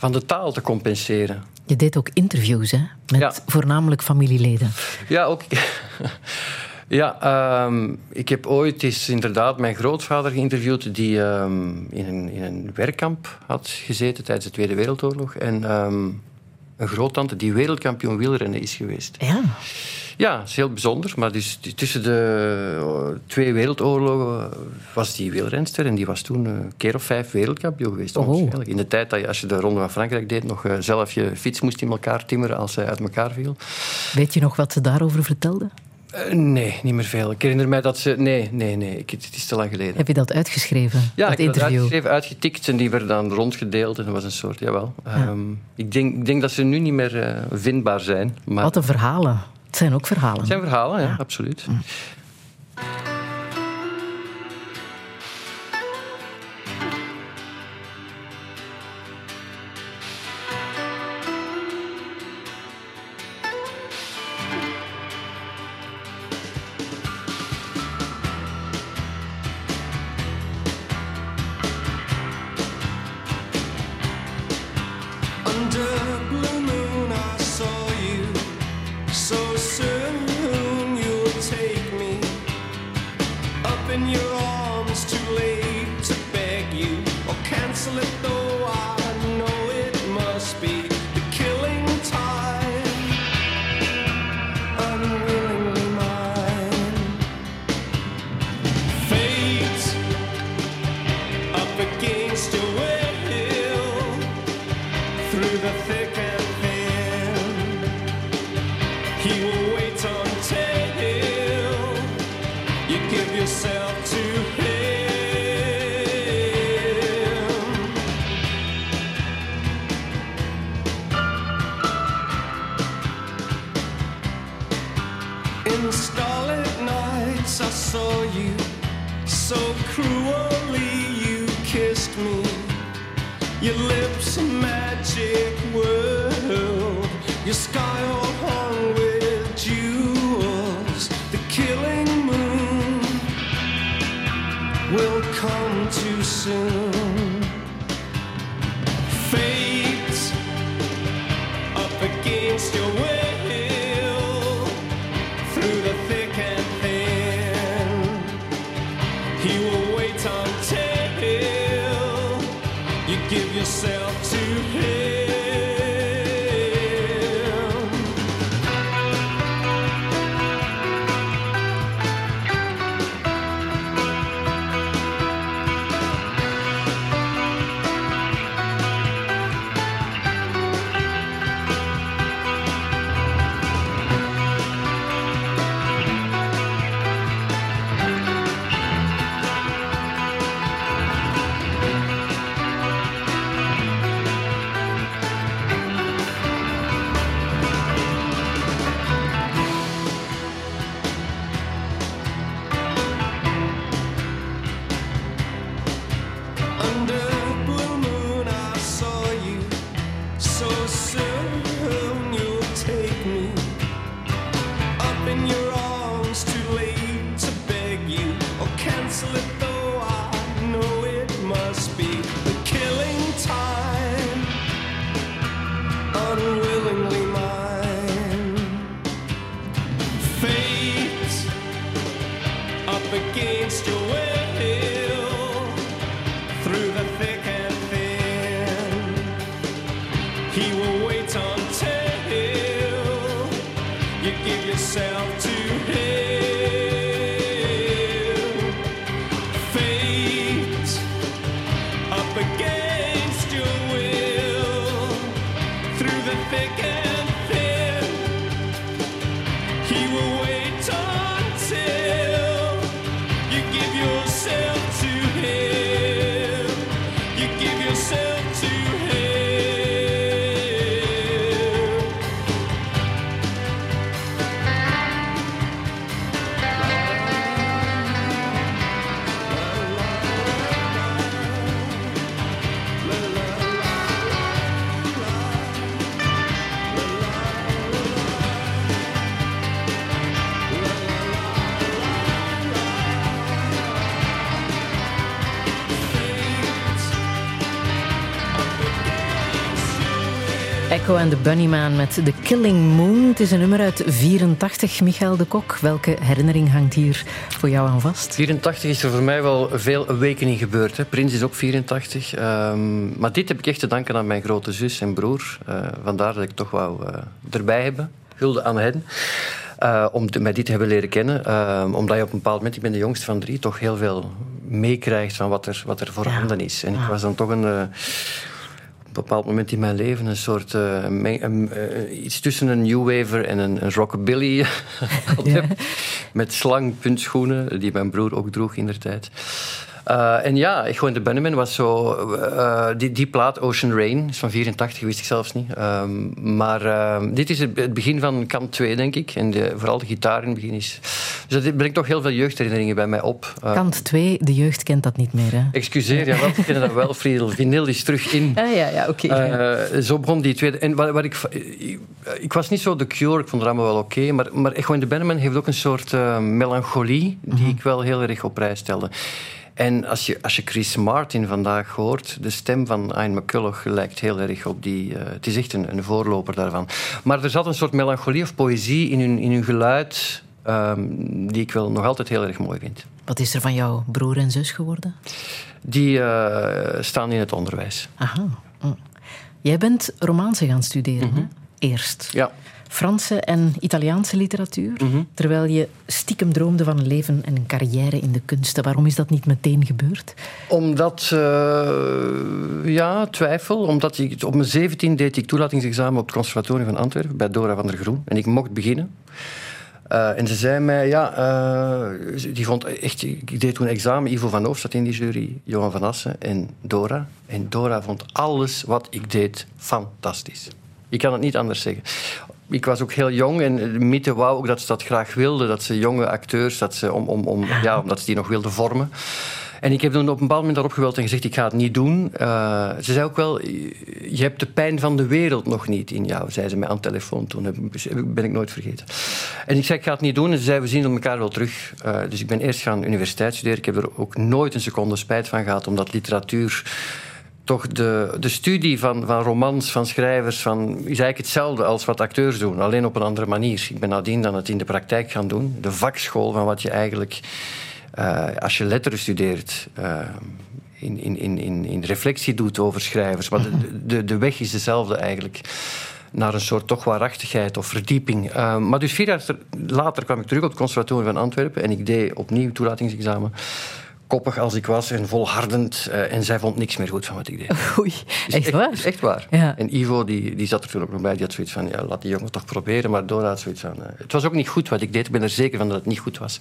van de taal te compenseren. Je deed ook interviews, hè? Met Ja. voornamelijk familieleden. Ja, ook. ja, ehm, ik heb ooit eens inderdaad mijn grootvader geïnterviewd, die ehm, in, een, in een werkkamp had gezeten tijdens de Tweede Wereldoorlog. En ehm, een groottante die wereldkampioen wielrennen is geweest. Ja. Ja, dat is heel bijzonder. Maar dus, tussen de eh, twee wereldoorlogen was die wielrenster. En die was toen een keer of vijf wereldkampioen geweest. Oh. onwaarschijnlijk. In de tijd dat je, als je de Ronde van Frankrijk deed, nog eh, zelf je fiets moest in elkaar timmeren als hij uit elkaar viel. Weet je nog wat ze daarover vertelde? Eh, nee, niet meer veel. Ik herinner mij dat ze... Nee, nee, nee. Ik, het is te lang geleden. Heb je dat uitgeschreven? Ja, dat ik heb dat interview? uitgeschreven, uitgetikt en die werden dan rondgedeeld. En dat was een soort, jawel. Ehm, ik, denk, ik denk dat ze nu niet meer eh, vindbaar zijn. Maar Wat een verhalen. Het zijn ook verhalen. het zijn verhalen, ja, absoluut. Under In starlit nights, I saw you so cruelly. You kissed me. Your lips a magic world. Your sky all hung with jewels. The killing moon will come too soon. De Bunnyman met The Killing Moon. Het is een nummer uit 84, Michael de Kok. Welke herinnering hangt hier voor jou aan vast? 84 is er voor mij wel veel awakening gebeurd. Hè. Prins is ook 84. Ehm, maar dit heb ik echt te danken aan mijn grote zus en broer. Eh, vandaar dat ik toch wou eh, erbij hebben. Hulde aan hen. Eh, om mij dit te hebben leren kennen. Ehm, omdat je op een bepaald moment, ik ben de jongste van drie, toch heel veel meekrijgt van wat er, wat er voorhanden is. En ik was dan toch een bepaald moment in mijn leven een soort eh, meng- een, eh, iets tussen een new waver en een, een rockabilly Ja. met slangpuntschoenen die mijn broer ook droeg in der tijd. Eh, en ja, ik gewoon de Bunnyman was zo... eh, die, die plaat, Ocean Rain, is van 84, wist ik zelfs niet. Ehm, maar ehm, dit is het, het begin van kant 2, denk ik. En de, vooral de gitaar in het begin is... Dus dat brengt toch heel veel jeugdherinneringen bij mij op. Eh, Kant 2, de jeugd kent dat niet meer. Hè? Excuseer, ja, want ik ken dat wel, Friedel. Vinyl is terug in. Ah, ja, ja, oké. Eh, zo begon die tweede. En wat, wat ik, ik, ik was niet zo de cure, ik vond het allemaal wel oké. maar, maar Echo in de Benneman heeft ook een soort eh, melancholie die ik wel heel erg op prijs stelde. En als je, als je Chris Martin vandaag hoort, de stem van Ian McCulloch lijkt heel erg op die. eh, het is echt een, een voorloper daarvan. Maar er zat een soort melancholie of poëzie in hun, in hun geluid. ehm, die ik wel nog altijd heel erg mooi vind. Wat is er van jouw broer en zus geworden? Die eh, staan in het onderwijs. Aha. Mm. Jij bent Romaanse gaan studeren, hè? Eerst. Ja. Franse en Italiaanse literatuur. Terwijl je stiekem droomde van een leven en een carrière in de kunsten. Waarom is dat niet meteen gebeurd? Omdat, eh, ja, twijfel. Omdat ik, op mijn 17 deed ik toelatingsexamen op het Conservatorium van Antwerpen bij Dora van der Groen. En ik mocht beginnen. Eh, en ze zei mij, ja, eh, die vond echt, ik deed toen examen, Ivo van Hoof zat in die jury, Johan van Assen en Dora. En Dora vond alles wat ik deed fantastisch. Ik kan het niet anders zeggen. Ik was ook heel jong en mythe wou ook dat ze dat graag wilden, dat ze jonge acteurs, dat ze, om, om, om, ja, omdat ze die nog wilden vormen. En ik heb toen op een bepaald moment daarop geweld en gezegd, ik ga het niet doen. Eh, ze zei ook wel, je hebt de pijn van de wereld nog niet in jou, zei ze mij aan de telefoon toen. Heb- ben ik nooit vergeten. En ik zei, ik ga het niet doen. En ze zei, we zien elkaar wel terug. Eh, dus ik ben eerst gaan universiteit studeren. Ik heb er ook nooit een seconde spijt van gehad, omdat literatuur toch de, de studie van, van romans, van schrijvers, van, is eigenlijk hetzelfde als wat acteurs doen, alleen op een andere manier. Ik ben nadien dan het in de praktijk gaan doen. De vakschool van wat je eigenlijk, eh, als je letteren studeert, eh, in, in, in, in, reflectie doet over schrijvers. Maar de, de, weg is dezelfde eigenlijk. Naar een soort toch waarachtigheid of verdieping. Eh, maar dus vier jaar ter- later kwam ik terug op het Conservatorium van Antwerpen en ik deed opnieuw toelatingsexamen. Koppig als ik was en volhardend. eh, en zij vond niks meer goed van wat ik deed. Oei, Is echt waar? is echt waar. Ja. En Ivo, die, die zat er toen ook nog bij, die had zoiets van, ja, laat die jongen toch proberen. Maar Dora had zoiets van, eh, het was ook niet goed wat ik deed. Ik ben er zeker van dat het niet goed was.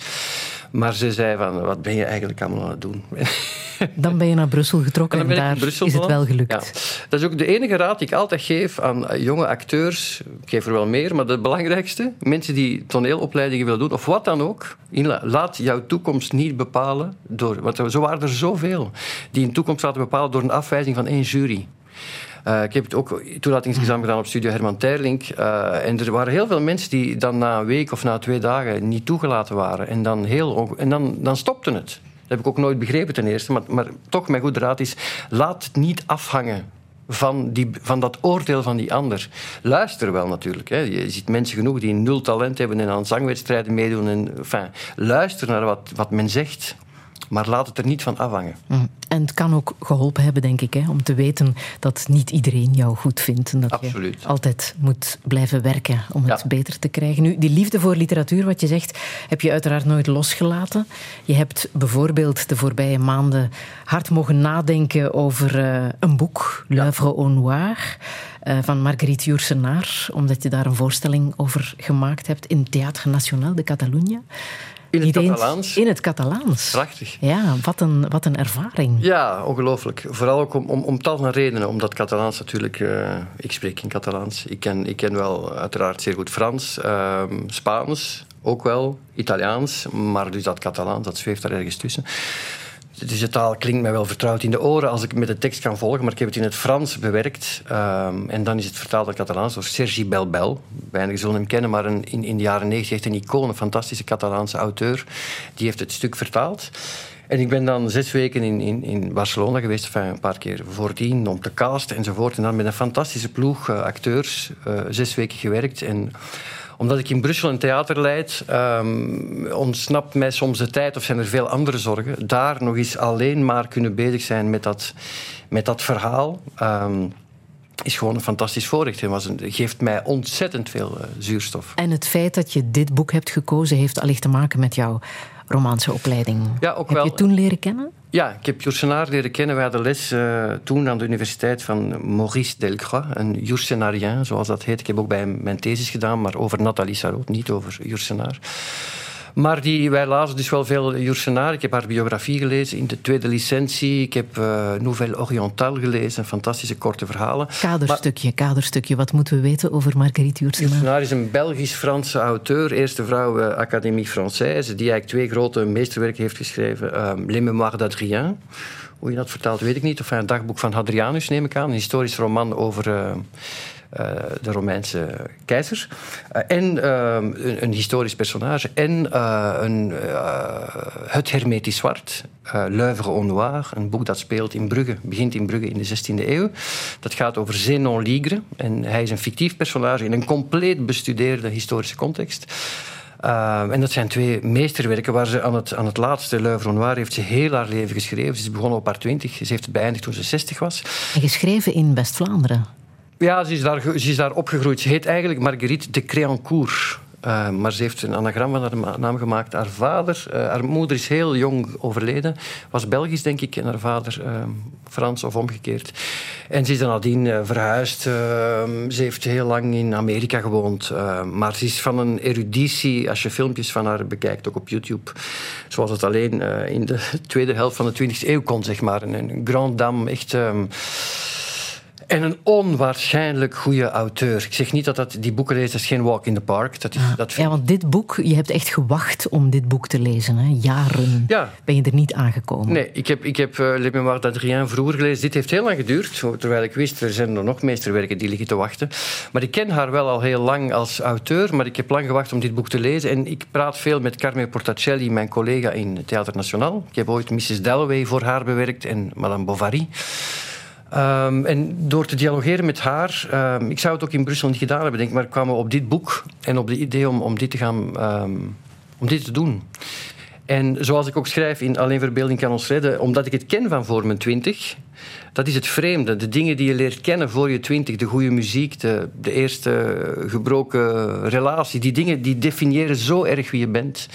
Maar ze zei van, wat ben je eigenlijk allemaal aan het doen? Dan ben je naar Brussel getrokken En daar Brussel is het wel gelukt. Ja. Dat is ook de enige raad die ik altijd geef aan eh, jonge acteurs. Ik geef er wel meer, maar de belangrijkste. Mensen die toneelopleidingen willen doen, of wat dan ook. Laat jouw toekomst niet bepalen door... Want zo waren er zoveel die hun toekomst laten bepalen door een afwijzing van één jury. Eh, ik heb het ook toelatingsexamen gedaan op Studio Herman Terlink. eh, en er waren heel veel mensen die dan na een week of na twee dagen niet toegelaten waren. En dan, heel en dan, dan stopte het. Dat heb ik ook nooit begrepen ten eerste. Maar, maar toch, mijn goede raad is, laat het niet afhangen van, die, van dat oordeel van die ander. Luister wel natuurlijk. Hè. Je ziet mensen genoeg die nul talent hebben en aan zangwedstrijden meedoen. En, enfin, luister naar wat, wat men zegt. Maar laat het er niet van afhangen. Mm. En het kan ook geholpen hebben, denk ik, hè, om te weten dat niet iedereen jou goed vindt. En dat Absoluut. je altijd moet blijven werken om het Ja. beter te krijgen. Nu, die liefde voor literatuur, wat je zegt, heb je uiteraard nooit losgelaten. Je hebt bijvoorbeeld de voorbije maanden hard mogen nadenken over eh, een boek, L'œuvre au noir, eh, van Marguerite Yourcenar, omdat je daar een voorstelling over gemaakt hebt in Théâtre National de Catalunya. In het Catalaans. In het Catalaans. Prachtig. Ja, wat een, wat een ervaring. Ja, ongelooflijk. Vooral ook om, om, om tal van redenen. Omdat Catalaans natuurlijk... eh, ik spreek in Catalaans. Ik ken, ik ken wel uiteraard zeer goed Frans. ehm, Spaans ook wel. Italiaans. Maar dus dat Catalaans, dat zweeft daar ergens tussen. Dus de taal klinkt mij wel vertrouwd in de oren als ik met de tekst kan volgen. Maar ik heb het in het Frans bewerkt. ehm, en dan is het vertaald naar Catalaans door Sergi Belbel. Weinigen zullen hem kennen, maar een, in, in de jaren negentig echt een icoon. Een fantastische Catalaanse auteur. Die heeft het stuk vertaald. En ik ben dan zes weken in, in, in Barcelona geweest, enfin, een paar keer voordien, om te casten enzovoort. En dan met een fantastische ploeg eh, acteurs eh, zes weken gewerkt. En omdat ik in Brussel een theater leid, ehm, ontsnapt mij soms de tijd of zijn er veel andere zorgen. Daar nog eens alleen maar kunnen bezig zijn met dat, met dat verhaal. ehm, is gewoon een fantastisch voorrecht. Het geeft mij ontzettend veel eh, zuurstof. En het feit dat je dit boek hebt gekozen, heeft allicht te maken met jouw romaanse opleiding. Ja, ook Heb wel. je toen leren kennen? Ja, ik heb Joursenaar leren kennen. Wij hadden les eh, toen aan de universiteit van Maurice Delcroix, een Joursenarien, zoals dat heet. Ik heb ook bij hem mijn thesis gedaan, maar over Nathalie Sarraute, niet over Joursenaar. Maar die, wij lazen dus wel veel Joursenaar. Ik heb haar biografie gelezen in de tweede licentie. Ik heb eh Nouvelle Orientale gelezen, fantastische korte verhalen. Kaderstukje, kaderstukje. Wat moeten we weten over Marguerite Yourcenar? Joursenaar is een Belgisch-Franse auteur, eerste vrouw eh, Académie Française, die eigenlijk twee grote meesterwerken heeft geschreven. ehm, Les Mémoires d'Adrien. Hoe je dat vertaalt, weet ik niet. Of een dagboek van Hadrianus, neem ik aan. Een historisch roman over eh, de Romeinse keizer. Eh, en ehm, een, een historisch personage. En eh, een, eh, Het Hermetisch Zwart, eh L'œuvre au noir. Een boek dat speelt in Brugge, begint in Brugge in de 16e eeuw. Dat gaat over Zénon Ligre. En hij is een fictief personage in een compleet bestudeerde historische context. Uh, en dat zijn twee meesterwerken waar ze aan het, aan het laatste L'œuvre noir heeft ze heel haar leven geschreven. Ze is begonnen op haar twintig. Ze heeft het beëindigd toen ze 60 was. En geschreven in West-Vlaanderen. Ja, ze is, daar, ze is daar opgegroeid. Ze heet eigenlijk Marguerite de Créancourt. Uh, maar ze heeft een anagram van haar naam gemaakt. Haar vader, uh, haar moeder is heel jong overleden. Was Belgisch, denk ik, en haar vader uh, Frans of omgekeerd. En ze is dan nadien uh, verhuisd. Uh, ze heeft heel lang in Amerika gewoond. Uh, maar ze is van een eruditie, als je filmpjes van haar bekijkt, ook op YouTube. Zoals het alleen in de tweede helft van de 20e eeuw kon, zeg maar. Een, een grand dame, echt. En een onwaarschijnlijk goede auteur. Ik zeg niet dat, dat die boeken lezen, dat is geen walk in the park. Dat is, dat ja, want dit boek, je hebt echt gewacht om dit boek te lezen. Hè? Jaren ja. ben je er niet aangekomen. Nee, ik heb, ik heb uh, Les Mémoires d'Adrien vroeger gelezen. Dit heeft heel lang geduurd, terwijl ik wist, er zijn er nog meesterwerken die liggen te wachten. Maar ik ken haar wel al heel lang als auteur, maar ik heb lang gewacht om dit boek te lezen. En ik praat veel met Carmen Portacelli, mijn collega in Theater Nationaal. Ik heb ooit Mrs. Dalloway voor haar bewerkt en Madame Bovary. Um, en door te dialogeren met haar, um, ik zou het ook in Brussel niet gedaan hebben, denk ik, maar kwamen we op dit boek en op de idee om, om dit te gaan, um, om dit te doen. En zoals ik ook schrijf in Alleen Verbeelding kan ons redden, omdat ik het ken van voor mijn twintig, dat is het vreemde. De dingen die je leert kennen voor je twintig, de goede muziek, de, de eerste gebroken relatie, die dingen die definiëren zo erg wie je bent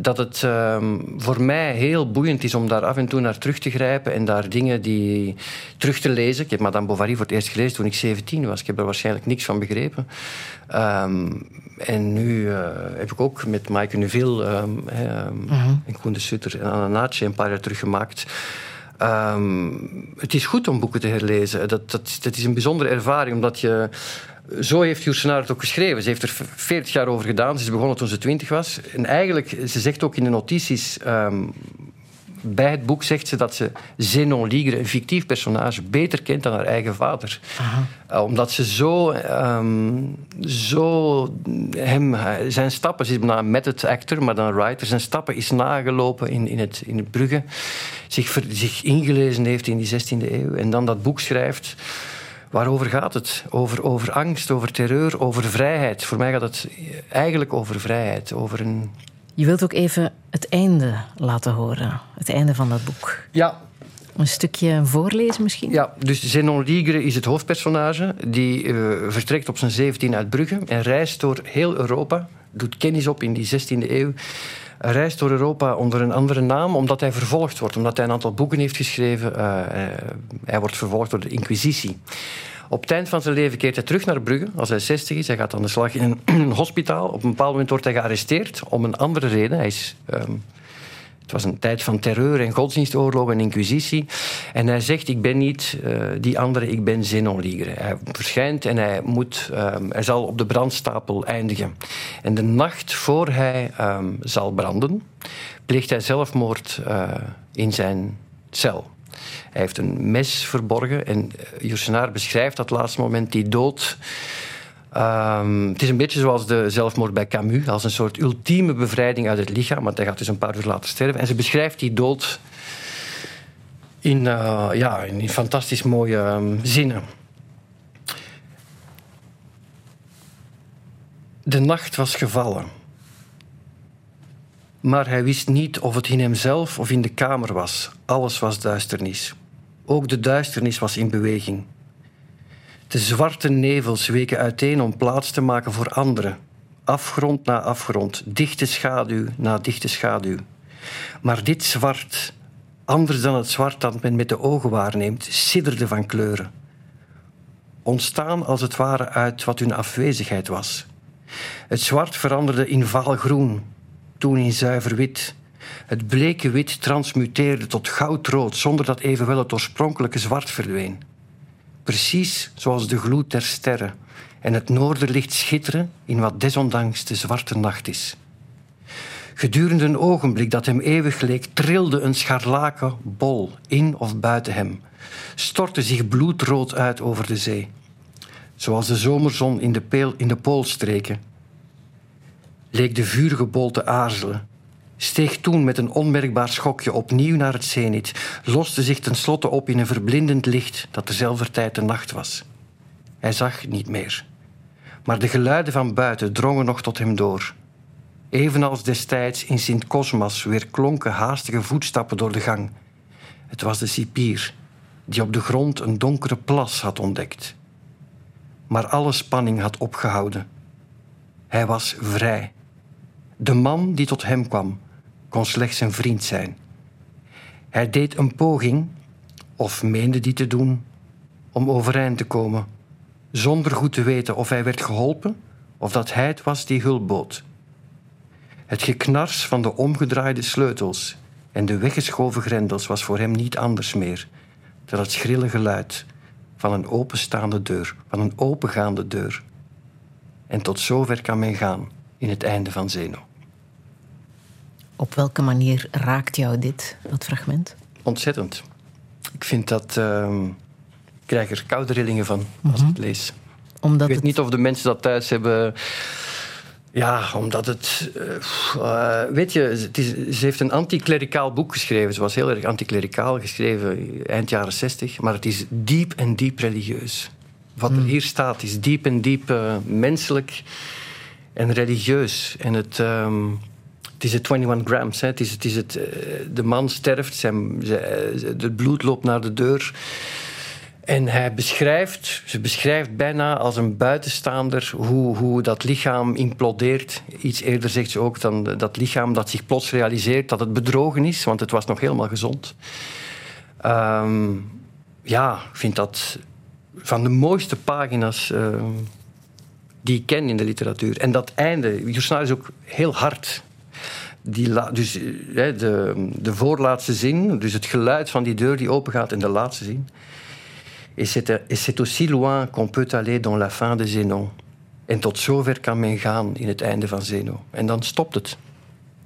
dat het um, voor mij heel boeiend is om daar af en toe naar terug te grijpen en daar dingen die terug te lezen. Ik heb Madame Bovary voor het eerst gelezen toen ik 17 was. Ik heb er waarschijnlijk niks van begrepen. Um, en nu uh, heb ik ook met Maaike Neuville um, um, uh-huh. en Koen de Sutter en Anna Naatje een paar jaar terug gemaakt. Um, het is goed om boeken te herlezen. Dat, dat, dat is een bijzondere ervaring, omdat je zo heeft Joersenaar het ook geschreven. Ze heeft er 40 jaar over gedaan. Ze is begonnen toen ze 20 was. En eigenlijk, ze zegt ook in de notities. Um, bij het boek zegt ze dat ze Zenon Ligre, een fictief personage, beter kent dan haar eigen vader. Uh, omdat ze zo, um, zo hem, zijn stappen, ze is bijna een method actor, maar dan writer, zijn stappen is nagelopen in, in, het, in het Brugge. Zich, zich ingelezen heeft in die 16e eeuw en dan dat boek schrijft. Waarover gaat het? Over, over angst, over terreur, over vrijheid. Voor mij gaat het eigenlijk over vrijheid. Over een... Je wilt ook even het einde laten horen. Het einde van dat boek. Ja, Een stukje voorlezen misschien? Ja, dus Zenon Ligre is het hoofdpersonage. Die eh, vertrekt op zijn 17 uit Brugge en reist door heel Europa. Doet kennis op in die 16e eeuw. Reist door Europa onder een andere naam omdat hij vervolgd wordt. Omdat hij een aantal boeken heeft geschreven. Eh, eh, hij wordt vervolgd door de Inquisitie. Op het eind van zijn leven keert hij terug naar Brugge als hij 60 is. Hij gaat aan de slag in een, een hospitaal. Op een bepaald moment wordt hij gearresteerd om een andere reden. Hij is ehm, het was een tijd van terreur en godsdienstoorlog en inquisitie. En hij zegt, ik ben niet eh, die andere, ik ben Zenon. Hij verschijnt en hij, moet, ehm, hij zal op de brandstapel eindigen. En de nacht voor hij ehm, zal branden, pleegt hij zelfmoord eh, in zijn cel. Hij heeft een mes verborgen en uh, Jursenaar beschrijft dat laatste moment, die dood... Um, het is een beetje zoals de zelfmoord bij Camus, als een soort ultieme bevrijding uit het lichaam, want hij gaat dus een paar uur later sterven. En ze beschrijft die dood in, uh, ja, in fantastisch mooie um, zinnen. De nacht was gevallen. Maar hij wist niet of het in hemzelf of in de kamer was. Alles was duisternis. Ook de duisternis was in beweging. De zwarte nevels weken uiteen om plaats te maken voor anderen. Afgrond na afgrond, dichte schaduw na dichte schaduw. Maar dit zwart, anders dan het zwart dat men met de ogen waarneemt, sidderde van kleuren. Ontstaan als het ware uit wat hun afwezigheid was. Het zwart veranderde in vaal groen, toen in zuiver wit. Het bleke wit transmuteerde tot goudrood zonder dat evenwel het oorspronkelijke zwart verdween precies zoals de gloed der sterren en het noorderlicht schitteren in wat desondanks de zwarte nacht is. Gedurende een ogenblik dat hem eeuwig leek, trilde een scharlaken bol in of buiten hem, stortte zich bloedrood uit over de zee, zoals de zomerzon in de, peel, in de poolstreken. Leek de vurige bol te aarzelen, steeg toen met een onmerkbaar schokje opnieuw naar het zenit, loste zich tenslotte op in een verblindend licht dat terzelfde tijd de nacht was. Hij zag niet meer. Maar de geluiden van buiten drongen nog tot hem door. Evenals destijds in Sint Cosmas weer klonken haastige voetstappen door de gang. Het was de cipier, die op de grond een donkere plas had ontdekt. Maar alle spanning had opgehouden. Hij was vrij. De man die tot hem kwam, kon slechts een vriend zijn. Hij deed een poging, of meende die te doen, om overeind te komen, zonder goed te weten of hij werd geholpen of dat hij het was die hulp bood. Het geknars van de omgedraaide sleutels en de weggeschoven grendels was voor hem niet anders meer dan het schrille geluid van een openstaande deur, van een opengaande deur. En tot zover kan men gaan in het einde van Zeno. Op welke manier raakt jou dit, dat fragment? Ontzettend. Ik vind dat. Uh, ik krijg er koude rillingen van als ik het lees. Omdat ik weet het- niet of de mensen dat thuis hebben. Ja, omdat het. eh, eh, weet je, het is, ze heeft een anticlericaal boek geschreven. Ze was heel erg anticlericaal geschreven, eind jaren zestig. Maar het is diep en diep religieus. Wat er hier staat is diep en diep eh, menselijk en religieus. En het. ehm, het is het 21 grams. Hè. Is, het eh, de man sterft, zijn, eh, het bloed loopt naar de deur. En hij beschrijft, ze beschrijft bijna als een buitenstaander hoe, hoe dat lichaam implodeert. Iets eerder zegt ze ook dan dat lichaam dat zich plots realiseert dat het bedrogen is, want het was nog helemaal gezond. Ehm, ja, ik vind dat van de mooiste pagina's ehm, die ik ken in de literatuur. En dat einde, Jorsnaar is ook heel hard. Die dus eh, hè, de, de voorlaatste zin, dus het geluid van die deur die opengaat in de laatste zin. Et c'est, et c'est aussi loin qu'on peut aller dans la fin de Zénon. En tot zover kan men gaan in het einde van Zeno. En dan stopt het.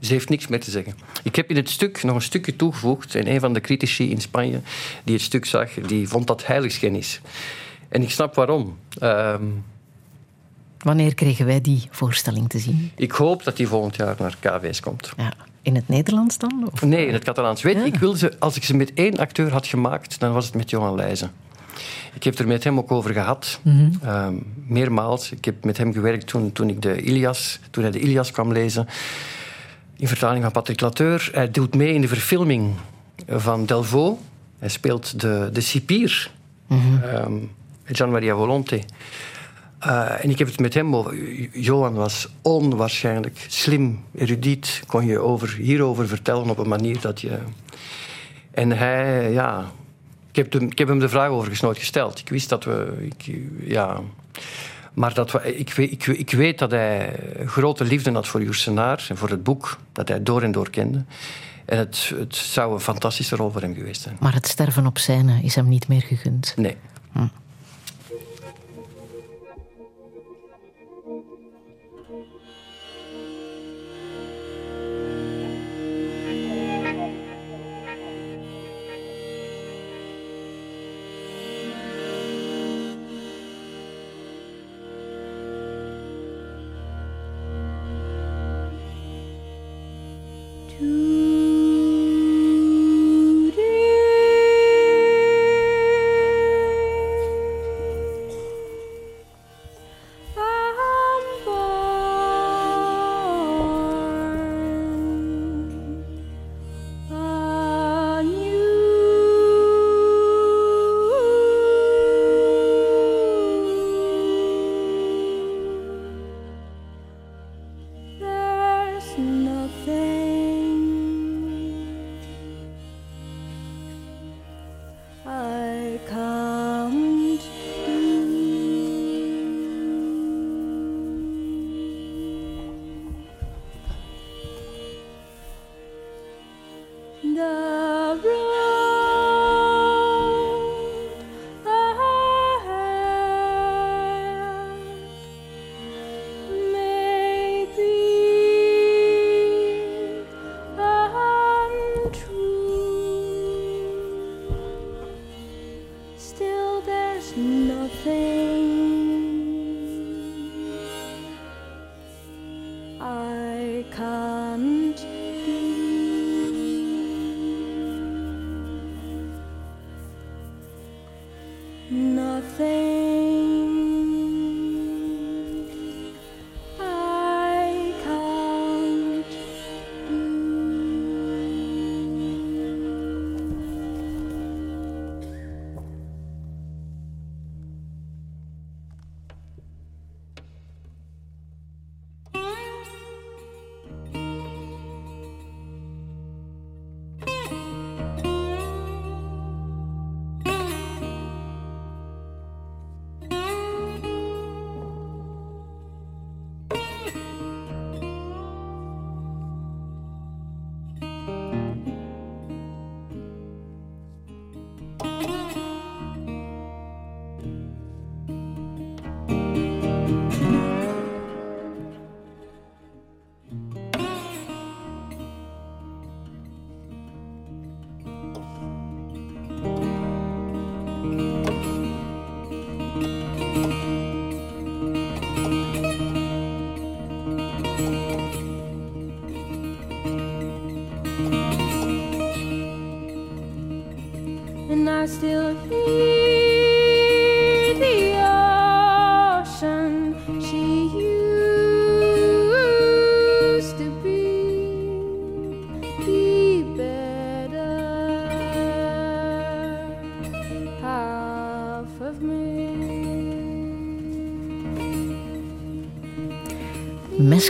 Ze heeft niks meer te zeggen. Ik heb in het stuk nog een stukje toegevoegd. En een van de critici in Spanje die het stuk zag, die vond dat heiligschennis. En ik snap waarom. Ehm, Wanneer kregen wij die voorstelling te zien? ik hoop dat die volgend jaar naar KWS komt. Ja. In het Nederlands dan? Of? Nee, in het Catalaans. Weet Ja. ik wil ze, als ik ze met één acteur had gemaakt, dan was het met Johan Leijzen. Ik heb er met hem ook over gehad, ehm, meermaals. Ik heb met hem gewerkt toen, toen, ik de Ilias, toen hij de Ilias kwam lezen. In vertaling van Patrick Lateur. Hij doet mee in de verfilming van Delvaux. Hij speelt de, de cipier, ehm, Gian-Maria Volonté. Uh, en ik heb het met hem over. Johan was onwaarschijnlijk slim, erudiet. Kon je over, hierover vertellen op een manier dat je. En hij, ja. Ik heb, hem, ik heb hem de vraag overigens nooit gesteld. Ik wist dat we. Ik, ja. Maar dat we, ik, ik, ik weet dat hij grote liefde had voor Joersenaar en voor het boek, dat hij door en door kende. En het, het zou een fantastische rol voor hem geweest zijn. Maar het sterven op scène is hem niet meer gegund. Nee. Hm.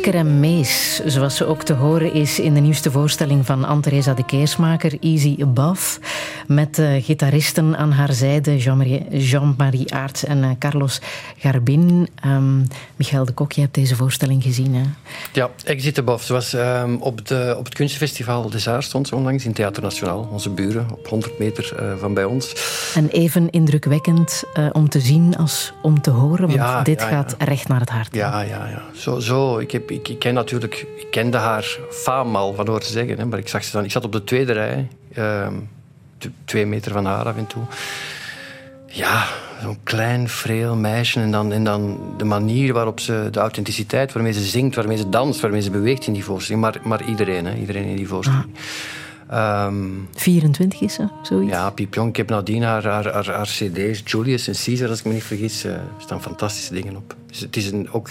Mesker en Mees, zoals ze ook te horen is in de nieuwste voorstelling van Anne-Theresa de Keersmaker, Easy Above. Met uh, gitaristen aan haar zijde, Jean-Marie Jean Aerts en uh, Carlos Garbin. Um, Michael de Kok, je hebt deze voorstelling gezien, hè? Ja, Exit Above. Ze was um, op, de, op het kunstfestival de Zaar stond ze onlangs in Theater Nationaal. Onze buren, op 100 meter uh, van bij ons. En even indrukwekkend om te zien als om te horen, want ja, dit ja, gaat ja. recht naar het hart. Ja, ja, ja. Zo, zo. Ik, heb, ik, ik ken natuurlijk... Ik kende haar faam al van horen zeggen, hè, maar ik zag ze dan... Ik zat op de tweede rij... Ehm, twee meter van haar af en toe. Ja, zo'n klein, vreel meisje. En dan, en dan de manier waarop ze, de authenticiteit waarmee ze zingt, waarmee ze danst, waarmee ze beweegt in die voorstelling. Maar, maar iedereen, hè, iedereen in die voorstelling. Ehm, 24 is ze, zoiets. ja, Piep Jong. Ik heb nadien haar, haar, haar, haar cd's, Julius en Caesar, als ik me niet vergis, eh, er staan fantastische dingen op. Dus het is een, ook...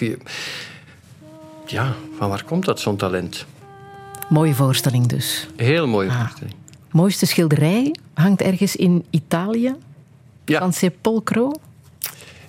Ja, van waar komt dat, zo'n talent? Mooie voorstelling dus. Heel mooie Ah. voorstelling. Mooiste schilderij hangt ergens in Italië. Ja. Van Sepolcro.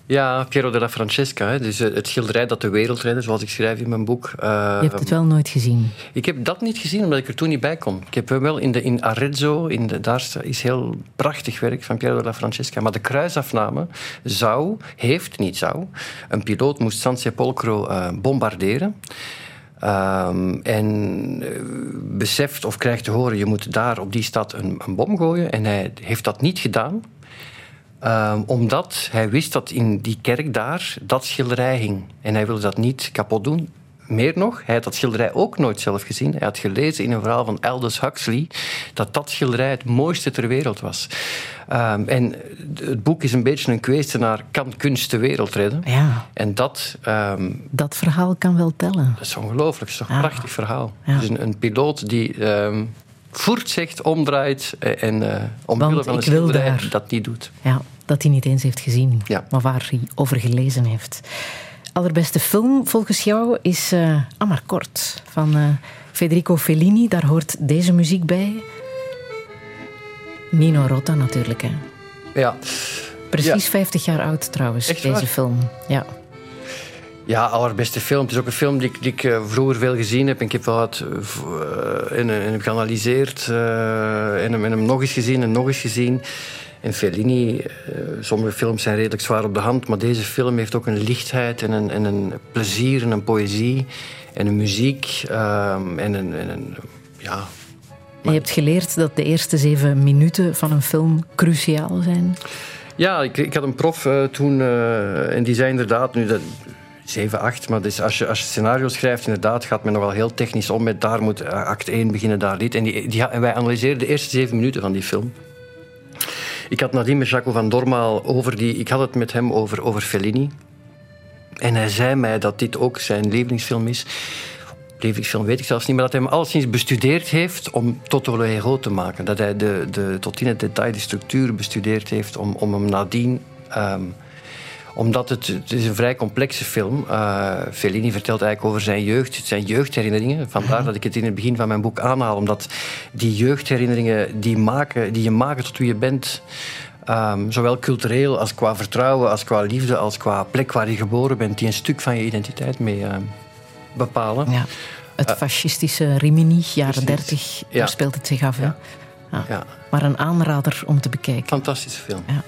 Ja, Piero della Francesca. Hè. Dus eh, het schilderij dat de wereld redde, zoals ik schrijf in mijn boek. Eh, Je hebt het wel nooit gezien. Ik heb dat niet gezien, omdat ik er toen niet bij kon. Ik heb wel in, de, in Arezzo, in de, daar is heel prachtig werk van Piero della Francesca. Maar de kruisafname zou, heeft, niet zou, een piloot moest San Sepolcro eh, bombarderen. Ehm, en eh, beseft of krijgt te horen, je moet daar op die stad een, een bom gooien. En hij heeft dat niet gedaan. Ehm, omdat hij wist dat in die kerk daar dat schilderij hing. En hij wilde dat niet kapot doen. Meer nog, hij had dat schilderij ook nooit zelf gezien. Hij had gelezen in een verhaal van Aldous Huxley dat dat schilderij het mooiste ter wereld was. Ehm, en het boek is een beetje een kwestie naar kan kunst de wereld redden? Ja, En dat, ehm, dat verhaal kan wel tellen. dat is ongelooflijk. Het is toch een Ja. prachtig verhaal. Ja. Dus een, een piloot die ehm voert zegt, omdraait eh, en eh omwille van een schilderij daar. dat niet doet. Ja, dat hij niet eens heeft gezien, Ja. maar waar hij over gelezen heeft. Allerbeste film volgens jou is eh Amarcord van eh, Federico Fellini. Daar hoort deze muziek bij. Nino Rota natuurlijk. Hè. Ja. Precies 50 jaar oud trouwens, Echt deze waar? film. Ja. Ja, allerbeste film. Het is ook een film die, ik- die ik eh, vroeger veel gezien heb. En ik heb wel wat en heb geanalyseerd. en, hem, en hem nog eens gezien en nog eens gezien. En Fellini, eh, sommige films zijn redelijk zwaar op de hand. Maar deze film heeft ook een lichtheid en een, en een plezier en een poëzie. En een muziek. ehm, en een... En een ja, je hebt geleerd dat de eerste zeven minuten van een film cruciaal zijn. Ja, ik, ik had een prof eh, toen, eh, en die zei inderdaad, nu dat, 7, 8, maar dus als, je, als je scenario schrijft, inderdaad gaat men nogal heel technisch om met daar moet act 1 beginnen, daar dit. En, die, die, en wij analyseerden de eerste zeven minuten van die film. Ik had nadien met Jaco van Dormaal over die... Ik had het met hem over, over Fellini. En hij zei mij dat dit ook zijn lievelingsfilm is. Lievelingsfilm weet ik zelfs niet, maar dat hij hem alleszins bestudeerd heeft om Toto le te maken. Dat hij de, de, tot in het detail de structuur bestudeerd heeft om, om hem nadien... ehm, omdat het, het is een vrij complexe film. Uh, Fellini vertelt eigenlijk over zijn jeugd, zijn jeugdherinneringen. Vandaar dat ik het in het begin van mijn boek aanhaal. Omdat die jeugdherinneringen die, maken, die je maken tot wie je bent... ehm, zowel cultureel als qua vertrouwen, als qua liefde, als qua plek waar je geboren bent... die een stuk van je identiteit mee ehm, bepalen. Ja. Het fascistische Rimini, jaren precies. 30, Ja. daar speelt het zich af. Ja. Ja. Ja, Maar een aanrader om te bekijken. fantastische film. Ja.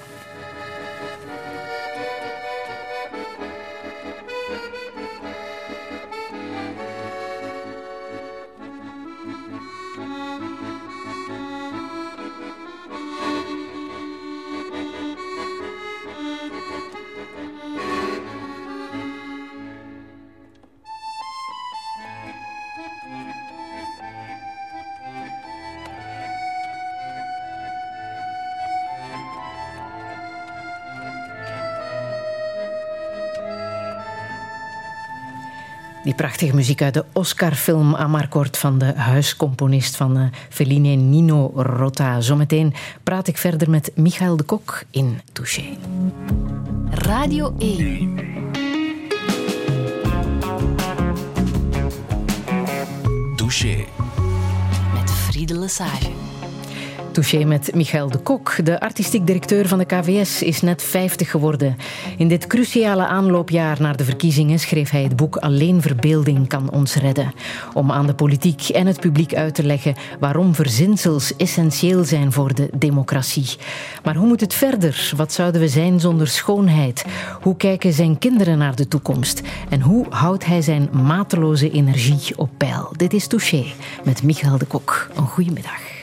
Die prachtige muziek uit de Oscar-film Amarcord van de huiscomponist van eh, Fellini Nino Rota. Zometeen praat ik verder met Michael de Kok in Touché. Radio 1. Douche. Met Friede Lesage. Touché met Michael de Kok. De artistiek directeur van de KVS is net 50 geworden. In dit cruciale aanloopjaar naar de verkiezingen schreef hij het boek Alleen verbeelding kan ons redden. Om aan de politiek en het publiek uit te leggen waarom verzinsels essentieel zijn voor de democratie. Maar hoe moet het verder? Wat zouden we zijn zonder schoonheid? Hoe kijken zijn kinderen naar de toekomst? En hoe houdt hij zijn mateloze energie op peil? Dit is Touché met Michael de Kok. Een goede middag.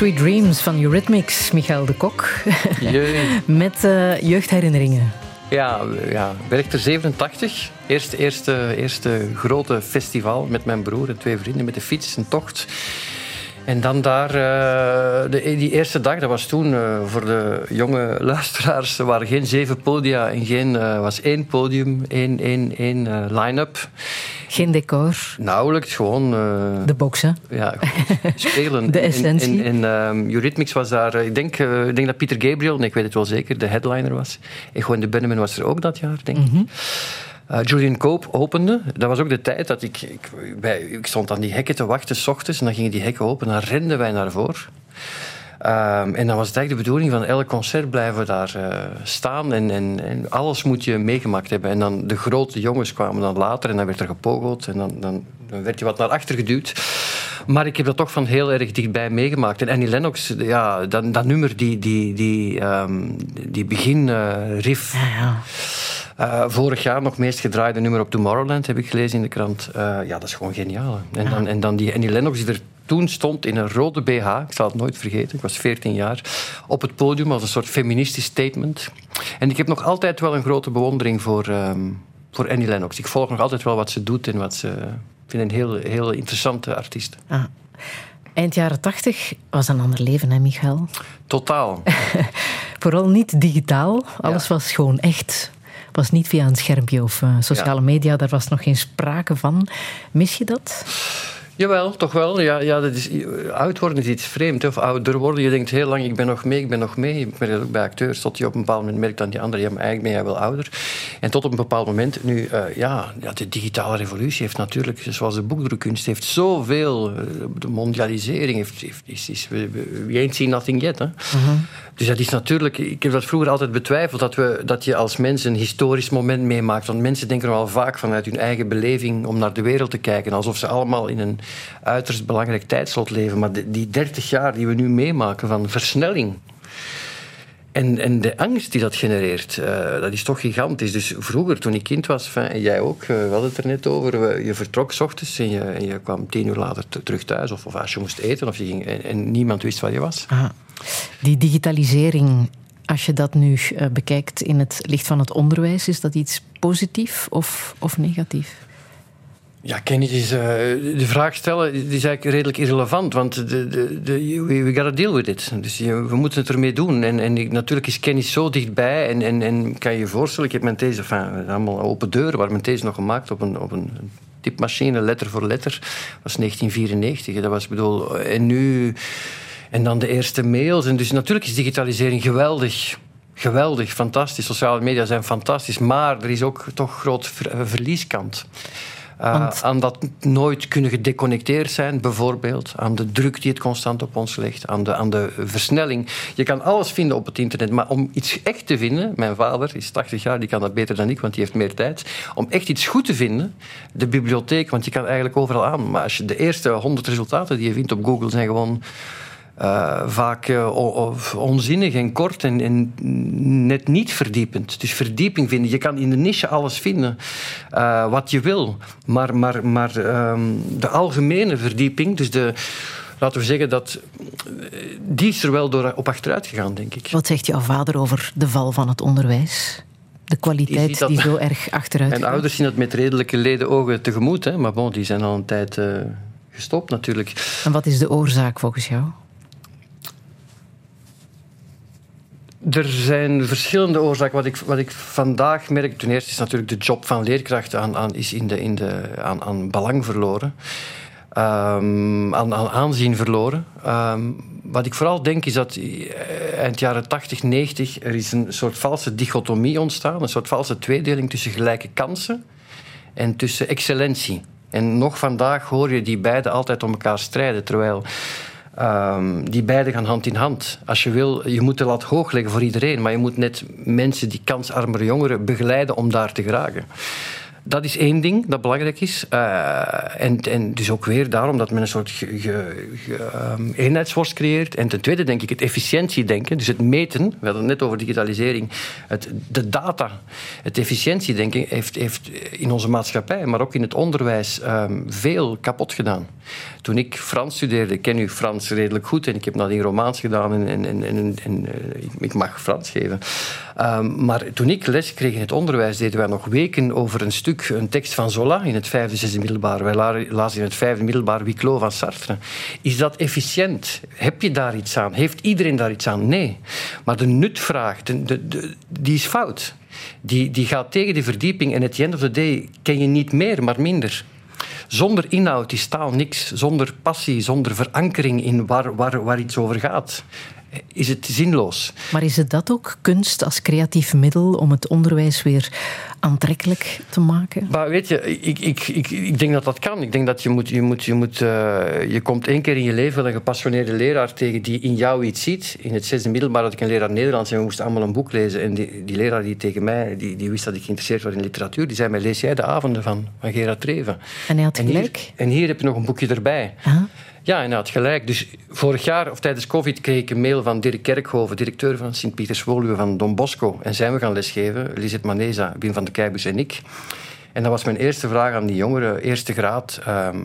Sweet Dreams van Eurythmics, Michael de Kok. Met eh, jeugdherinneringen. Ja, ja, Werchter 87. Eerste, eerste, eerste grote festival met mijn broer en twee vrienden met de fiets, een tocht. En dan daar, eh, de, die eerste dag, dat was toen eh, voor de jonge luisteraars, er waren geen zeven podia en geen, eh, was één podium, één, één, één line-up. Geen decor, Nauwelijks, gewoon de boksen. ja, gewoon spelen. De En- essentie. En, en, ehm, Eurythmics was daar, ik denk, ik denk dat Pieter Gabriel, nee, ik weet het wel zeker, de headliner was. En de Benjamin was er ook dat jaar, denk ik. Eh, Julian Cope opende. Dat was ook de tijd dat ik... Ik, bij, ik stond aan die hekken te wachten, s ochtends, en dan gingen die hekken open, en dan renden wij naar voren. Ehm, en dan was het eigenlijk de bedoeling van elk concert blijven we daar eh, staan en, en, en alles moet je meegemaakt hebben. En dan de grote jongens kwamen dan later en dan werd er gepogeld en dan, dan, dan werd je wat naar achter geduwd. Maar ik heb dat toch van heel erg dichtbij meegemaakt. En Annie Lennox, ja, dat, dat nummer, die, die, die, ehm, die begin-riff... Ja, Eh, vorig jaar nog meest gedraaide nummer op Tomorrowland, heb ik gelezen in de krant. Eh, ja, dat is gewoon geniaal. hè. En, dan, en dan die Annie Lennox die er toen stond in een rode BH, ik zal het nooit vergeten, ik was 14 jaar, op het podium als een soort feministisch statement. En ik heb nog altijd wel een grote bewondering voor, ehm, voor Annie Lennox. Ik volg nog altijd wel wat ze doet en wat ze... Ik vind een heel, heel interessante artiest. Ah. Eind jaren tachtig was een ander leven, hè, Michael? Totaal. Vooral niet digitaal. Alles Ja. was gewoon echt. Was niet via een schermpje of eh, sociale media. Daar was nog geen sprake van. Mis je dat? Jawel, toch wel. Ja, ja, dat is, oud worden is iets vreemd. hè. Of ouder worden, je denkt heel lang, ik ben nog mee, ik ben nog mee. Ik merk dat ook bij acteurs, tot je op een bepaald moment merkt aan die anderen, ja, maar eigenlijk ben jij wel ouder. En tot op een bepaald moment, nu, eh, ja, ja, de digitale revolutie heeft natuurlijk, zoals de boekdrukkunst, heeft zoveel, eh, de mondialisering heeft, heeft, is, is, we, ain't seen nothing yet. Hè. Dus dat is natuurlijk, ik heb dat vroeger altijd betwijfeld, dat, we, dat je als mens een historisch moment meemaakt. Want mensen denken wel vaak vanuit hun eigen beleving om naar de wereld te kijken, alsof ze allemaal in een uiterst belangrijk tijdslot leven. Maar de- die 30 jaar die we nu meemaken van versnelling. En, en de angst die dat genereert, eh, dat is toch gigantisch. Dus vroeger, toen ik kind was, en jij ook, eh, we hadden het er net over, je vertrok 's ochtends en je, en je kwam tien uur later terug thuis. Of, of als je moest eten, of je ging, en, en niemand wist waar je was. Ah. Die digitalisering, als je dat nu eh, bekijkt in het licht van het onderwijs, is dat iets positief of, of negatief? Ja, kennis is... eh, de vraag stellen is eigenlijk redelijk irrelevant, want de, de, de, we, gotta deal with it. Dus je- we moeten het ermee doen. En, en natuurlijk is kennis zo dichtbij en, en, en kan je je voorstellen, ik heb mijn enfin, allemaal open deuren, waar mijn these nog gemaakt op een, op een typemachine, letter voor letter. Dat was 1994. hè. Dat was, bedoel, en nu... En dan de eerste mails. En dus natuurlijk is digitalisering geweldig. Geweldig, fantastisch. Sociale media zijn fantastisch. Maar er is ook toch groot ver- verlieskant. Want- Aan dat nooit kunnen gedeconnecteerd zijn, bijvoorbeeld. Aan de druk die het constant op ons legt. Aan de, aan de versnelling. Je kan alles vinden op het internet. Maar om iets echt te vinden... Mijn vader is 80 jaar, die kan dat beter dan ik, want die heeft meer tijd. Om echt iets goed te vinden, de bibliotheek, want je kan eigenlijk overal aan. Maar als je de eerste 100 resultaten die je vindt op Google zijn gewoon... eh, vaak eh, onzinnig en kort en, en net niet verdiepend. Dus verdieping vinden. Je kan in de niche alles vinden eh, wat je wil. Maar, maar, maar ehm, de algemene verdieping, dus de, laten we zeggen dat. die is er wel door op achteruit gegaan, denk ik. Wat zegt jouw vader over de val van het onderwijs? De kwaliteit die zo erg achteruit gaat? ouders zien dat met redelijke ledenogen tegemoet. Hè? Maar bon, die zijn al een tijd gestopt natuurlijk. En wat is de oorzaak volgens jou? Er zijn verschillende oorzaken. Wat ik, wat ik vandaag merk, ten eerste is natuurlijk de job van leerkracht aan, aan, is in de, in de, aan, aan belang verloren. Ehm, aan, aan aanzien verloren. Ehm, wat ik vooral denk is dat eh, eind jaren 80, 90 er is een soort valse dichotomie ontstaan. Een soort valse tweedeling tussen gelijke kansen en tussen excellentie. En nog vandaag hoor je die beide altijd om elkaar strijden. Terwijl ehm, die beide gaan hand in hand. Als je wil, je moet de lat hoog leggen voor iedereen. Maar je moet net mensen, die kansarmere jongeren, begeleiden om daar te geraken. Dat is één ding dat belangrijk is. Eh, en, en dus ook weer daarom dat men een soort ge, ehm, eenheidsworst creëert. En ten tweede denk ik het efficiëntiedenken, dus het meten. We hadden het net over digitalisering. Het, de data, het efficiëntiedenken heeft, heeft in onze maatschappij, maar ook in het onderwijs, ehm, veel kapot gedaan. Toen ik Frans studeerde, ik ken nu Frans redelijk goed en ik heb nadien Romaans gedaan en, en, en, eh, ik- mag Frans geven. Ehm, maar toen ik les kreeg in het onderwijs, deden wij nog weken over een een tekst van Zola in het vijfde, zesde middelbaar. Wij la- lazen in het vijfde middelbaar Wiclos van Sartre. Is dat efficiënt? Heb je daar iets aan? Heeft iedereen daar iets aan? Nee. Maar de nutvraag, de- die is fout. Die, die gaat tegen de verdieping en at the end of the day ken je niet meer, maar minder. Zonder inhoud is taal niks. Zonder passie, zonder verankering in waar, waar, waar iets over gaat, is het zinloos. Maar is het dat ook, kunst als creatief middel om het onderwijs weer aantrekkelijk te maken? Maar weet je, ik, ik, ik, ik denk dat dat kan. Ik denk dat je moet... Je, moet, je, moet, eh, je komt één keer in je leven een gepassioneerde leraar tegen die in jou iets ziet. In het zesde middelbaar had ik een leraar Nederlands en we moesten allemaal een boek lezen. En die, die leraar die tegen mij, die, die wist dat ik geïnteresseerd was in literatuur, die zei mij, lees jij de avonden van, van Gerard Treven? En hij had En hier, gelijk. en hier heb je nog een boekje erbij. Ah. Ja, en had gelijk. Dus vorig jaar, of tijdens COVID, kreeg ik een mail van Dirk Kerkhoven, directeur van Sint-Pieters-Woluwe van Don Bosco. En zijn we gaan lesgeven, Lisette Maneza, Wim van de Keibus en ik. En dat was mijn eerste vraag aan die jongeren, eerste graad, ehm,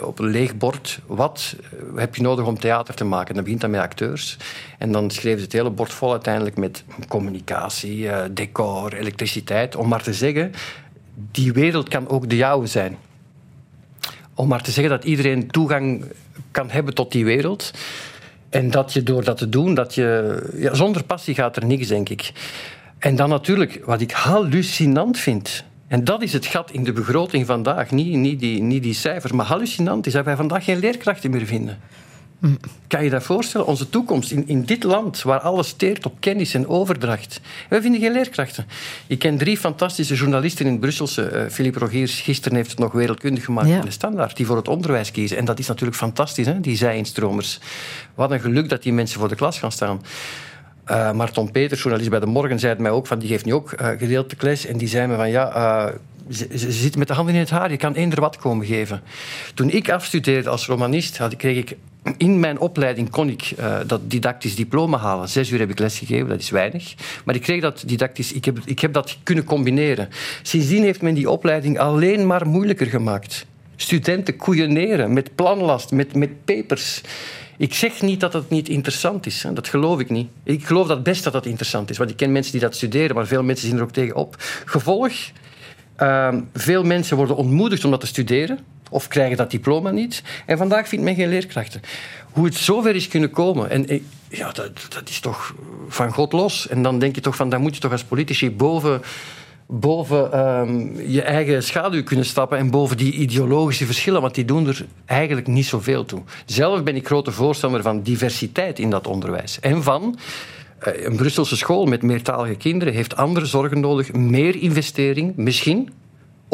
op een leeg bord. Wat eh, heb je nodig om theater te maken? Dat begint dan met acteurs. En dan schreven ze het hele bord vol uiteindelijk met communicatie, eh, decor, elektriciteit. Om maar te zeggen, die wereld kan ook de jouwe zijn om maar te zeggen dat iedereen toegang kan hebben tot die wereld. En dat je door dat te doen, dat je... Ja, zonder passie gaat er niks, denk ik. En dan natuurlijk, wat ik hallucinant vind... En dat is het gat in de begroting vandaag. Niet, niet, die, niet die cijfers, maar hallucinant is dat wij vandaag geen leerkrachten meer vinden. Kan je dat voorstellen? Onze toekomst in, in dit land, waar alles teert op kennis en overdracht. Wij vinden geen leerkrachten. Ik ken drie fantastische journalisten in het Brusselse. eh, Philippe Rogiers, gisteren heeft het nog wereldkundig gemaakt Ja. in de standaard, die voor het onderwijs kiezen. En dat is natuurlijk fantastisch, hè? die zij-instromers. Wat een geluk dat die mensen voor de klas gaan staan. Eh Marton Peters, journalist bij De Morgen, zei het mij ook, van, die geeft nu ook eh gedeeltelijk les. En die zei me van, ja, ze, ze, ze zit met de handen in het haar, je kan eender wat komen geven. Toen ik afstudeerde als romanist, had, kreeg ik... In mijn opleiding kon ik eh, dat didactisch diploma halen. Zes uur heb ik lesgegeven, dat is weinig. Maar ik kreeg dat didactisch, ik heb, ik heb dat kunnen combineren. Sindsdien heeft men die opleiding alleen maar moeilijker gemaakt. Studenten koeieneren met planlast, met, met papers. Ik zeg niet dat het niet interessant is. Hè. Dat geloof ik niet. Ik geloof dat best dat dat interessant is. Want ik ken mensen die dat studeren, maar veel mensen zien er ook tegen op. Gevolg, ehm, veel mensen worden ontmoedigd om dat te studeren. Of krijgen dat diploma niet. En vandaag vindt men geen leerkrachten. Hoe het zover is kunnen komen. En ik- ja, dat, dat is toch van God los. En dan denk je toch van, dan moet je toch als politici boven boven ehm, je eigen schaduw kunnen stappen en boven die ideologische verschillen, want die doen er eigenlijk niet zoveel toe. Zelf ben ik grote voorstander van diversiteit in dat onderwijs. En van eh, een Brusselse school met meertalige kinderen heeft andere zorgen nodig, meer investering, misschien,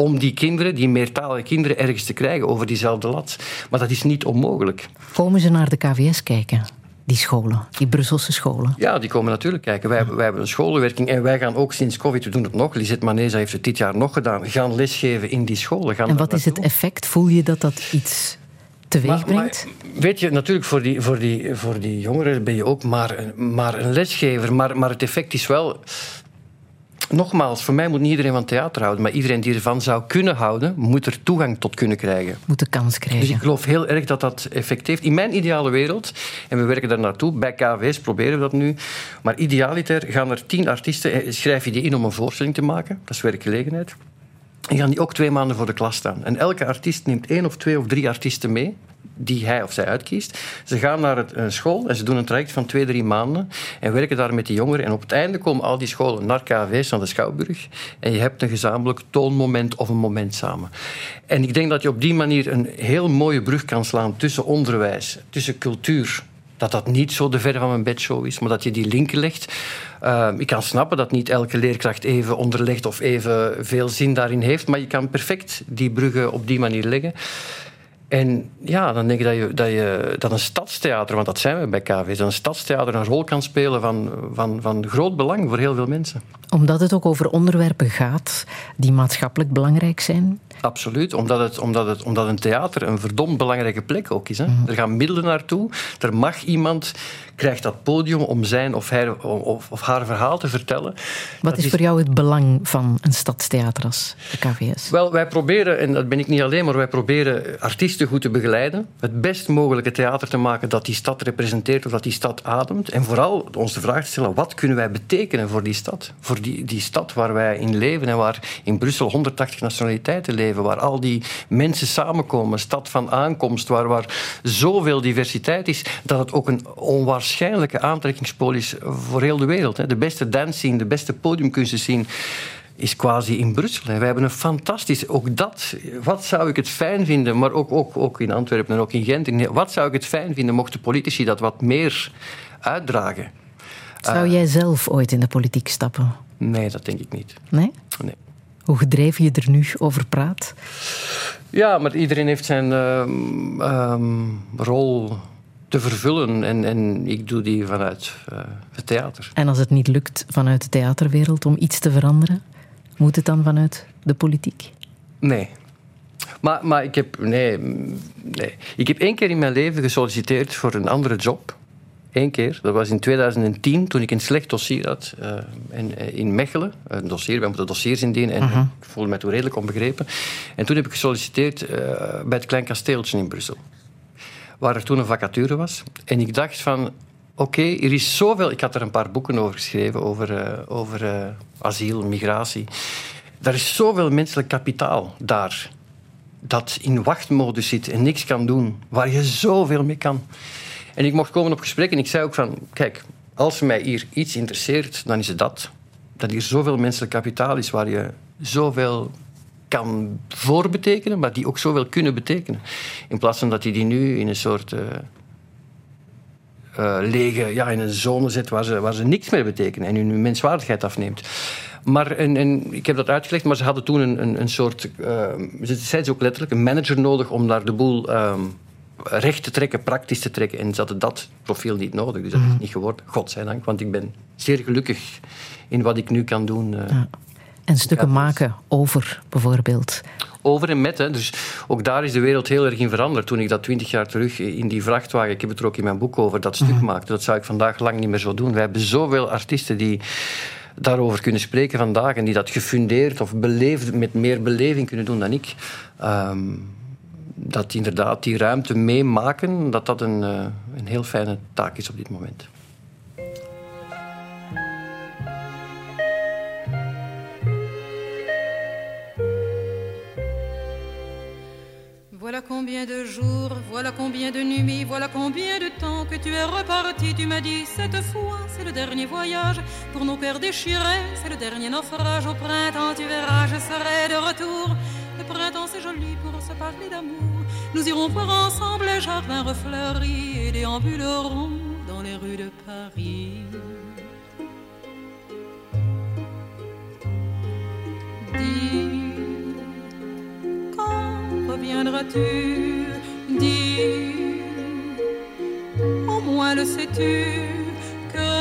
om die kinderen, die meertalige kinderen, ergens te krijgen over diezelfde lat. Maar dat is niet onmogelijk. Komen ze naar de KVS kijken, die scholen, die Brusselse scholen? Ja, die komen natuurlijk kijken. Wij, hebben- wij hebben een scholenwerking en wij gaan ook sinds COVID, we doen het nog, Lisette Maneza heeft het dit jaar nog gedaan, gaan lesgeven in die scholen. Gaan En wat is het effect? Voel je dat dat iets teweeg Maar- maar brengt? weet je, natuurlijk voor die, voor, die, voor die jongeren ben je ook maar, een- maar een lesgever. Maar, maar het effect is wel... Nogmaals, voor mij moet niet iedereen van theater houden. Maar iedereen die ervan zou kunnen houden, moet er toegang tot kunnen krijgen. Moet de kans Dus krijgen. ik geloof heel erg dat dat effect heeft. In mijn ideale wereld, en we werken daar naartoe, bij KVS proberen we dat nu, maar idealiter gaan er tien artiesten, eh, schrijf je die in om een voorstelling te maken, dat is werkgelegenheid, en gaan die ook twee maanden voor de klas staan. En elke artiest neemt één of twee of drie artiesten mee, die hij of zij uitkiest. Ze gaan naar het, een school en ze doen een traject van twee, drie maanden en werken daar met die jongeren. En op het einde komen al die scholen naar KVS, naar de Schouwburg. En je hebt een gezamenlijk toonmoment of een moment samen. En ik denk dat je op die manier een heel mooie brug kan slaan tussen onderwijs, tussen cultuur, dat dat niet zo de verre van mijn bedshow is, maar dat je die linken legt. Uh, ik kan snappen dat niet elke leerkracht even onderlegt of even veel zin daarin heeft, maar je kan perfect die bruggen op die manier leggen. En ja, dan denk ik dat, je, dat, je, dat een stadstheater, want dat zijn we bij KV, dat een stadstheater een rol kan spelen van, van, van groot belang voor heel veel mensen. Omdat het ook over onderwerpen gaat die maatschappelijk belangrijk zijn. Absoluut, omdat, het, omdat, het, omdat een theater een verdomd belangrijke plek ook is. Hè. Er gaan middelen naartoe. Er mag iemand, krijgt dat podium om zijn of, hij, of, of haar verhaal te vertellen. Wat is voor jou het belang van een stadstheater als de KVS? Wel, wij proberen, en dat ben ik niet alleen, maar wij proberen artiesten goed te begeleiden. Het best mogelijke theater te maken dat die stad representeert of dat die stad ademt. En vooral ons de vraag te stellen, wat kunnen wij betekenen voor die stad? Voor die, die stad waar wij in leven en waar in Brussel 180 nationaliteiten leven. Waar al die mensen samenkomen. Een stad van aankomst, waar, waar zoveel diversiteit is, dat het ook een onwaarschijnlijke aantrekkingspool is voor heel de wereld. hè. De beste dance scene, de beste podiumkunsten zien is quasi in Brussel. Wij hebben een fantastisch... Ook dat, wat zou ik het fijn vinden, maar ook, ook, ook in Antwerpen en ook in Gent. Wat zou ik het fijn vinden mochten politici dat wat meer uitdragen? Zou jij zelf ooit in de politiek stappen? Nee, dat denk ik niet. Nee? Nee. Hoe gedreven je er nu over praat? Ja, maar iedereen heeft zijn ehm, ehm, rol te vervullen en, en ik doe die vanuit eh, het theater. En als het niet lukt vanuit de theaterwereld om iets te veranderen, moet het dan vanuit de politiek? Nee. Maar, maar ik, heb, nee, nee. ik heb één keer in mijn leven gesolliciteerd voor een andere job. Eén keer. Dat was in 2010, toen ik een slecht dossier had eh, in, eh, in Mechelen. Een dossier, wij moeten dossiers indienen en ik voelde mij toen redelijk onbegrepen. En toen heb ik gesolliciteerd eh, bij het Klein Kasteeltje in Brussel. Waar er toen een vacature was. En ik dacht van, oké, er is zoveel... Ik had er een paar boeken over geschreven, over, eh, over eh, asiel, migratie. Er is zoveel menselijk kapitaal daar dat in wachtmodus zit en niks kan doen, waar je zoveel mee kan. En ik mocht komen op gesprek en ik zei ook van, kijk, als mij hier iets interesseert, dan is het dat. Dat hier zoveel menselijk kapitaal is waar je zoveel kan voorbetekenen, maar die ook zoveel kunnen betekenen. In plaats van dat je die nu in een soort eh, lege, ja, in een zone zet waar ze, waar ze niks meer betekenen en hun menswaardigheid afneemt. Maar en, en, ik heb dat uitgelegd, maar ze hadden toen een, een, een soort, uh, ze zeiden ze ook letterlijk, een manager nodig om daar de boel ehm, recht te trekken, praktisch te trekken. En ze hadden dat profiel niet nodig, dus dat is niet geworden. Godzijdank, want ik ben zeer gelukkig in wat ik nu kan doen. eh, En stukken Ja, maken over bijvoorbeeld. over en met. Hè. Dus ook daar is de wereld heel erg in veranderd. Toen ik dat twintig jaar terug in die vrachtwagen, ik heb het er ook in mijn boek over, dat stuk maakte, dat zou ik vandaag lang niet meer zo doen. Wij hebben zoveel artiesten die daarover kunnen spreken vandaag en die dat gefundeerd of beleefd, met meer beleving kunnen doen dan ik. Ehm, dat inderdaad die ruimte meemaken, dat dat een, eh, een heel fijne taak is op dit moment. Voilà combien de jours, voilà combien de nuits, voilà combien de temps que tu es reparti. Tu m'as dit cette fois, c'est le dernier voyage pour nos cœurs déchirés, c'est le dernier naufrage. Au printemps, tu verras, je serai de retour. Le printemps, c'est joli pour se parler d'amour. Nous irons voir ensemble les jardins refleuris et déambulerons dans les rues de Paris. Dis, reviendras-tu Dis, au moins le sais-tu que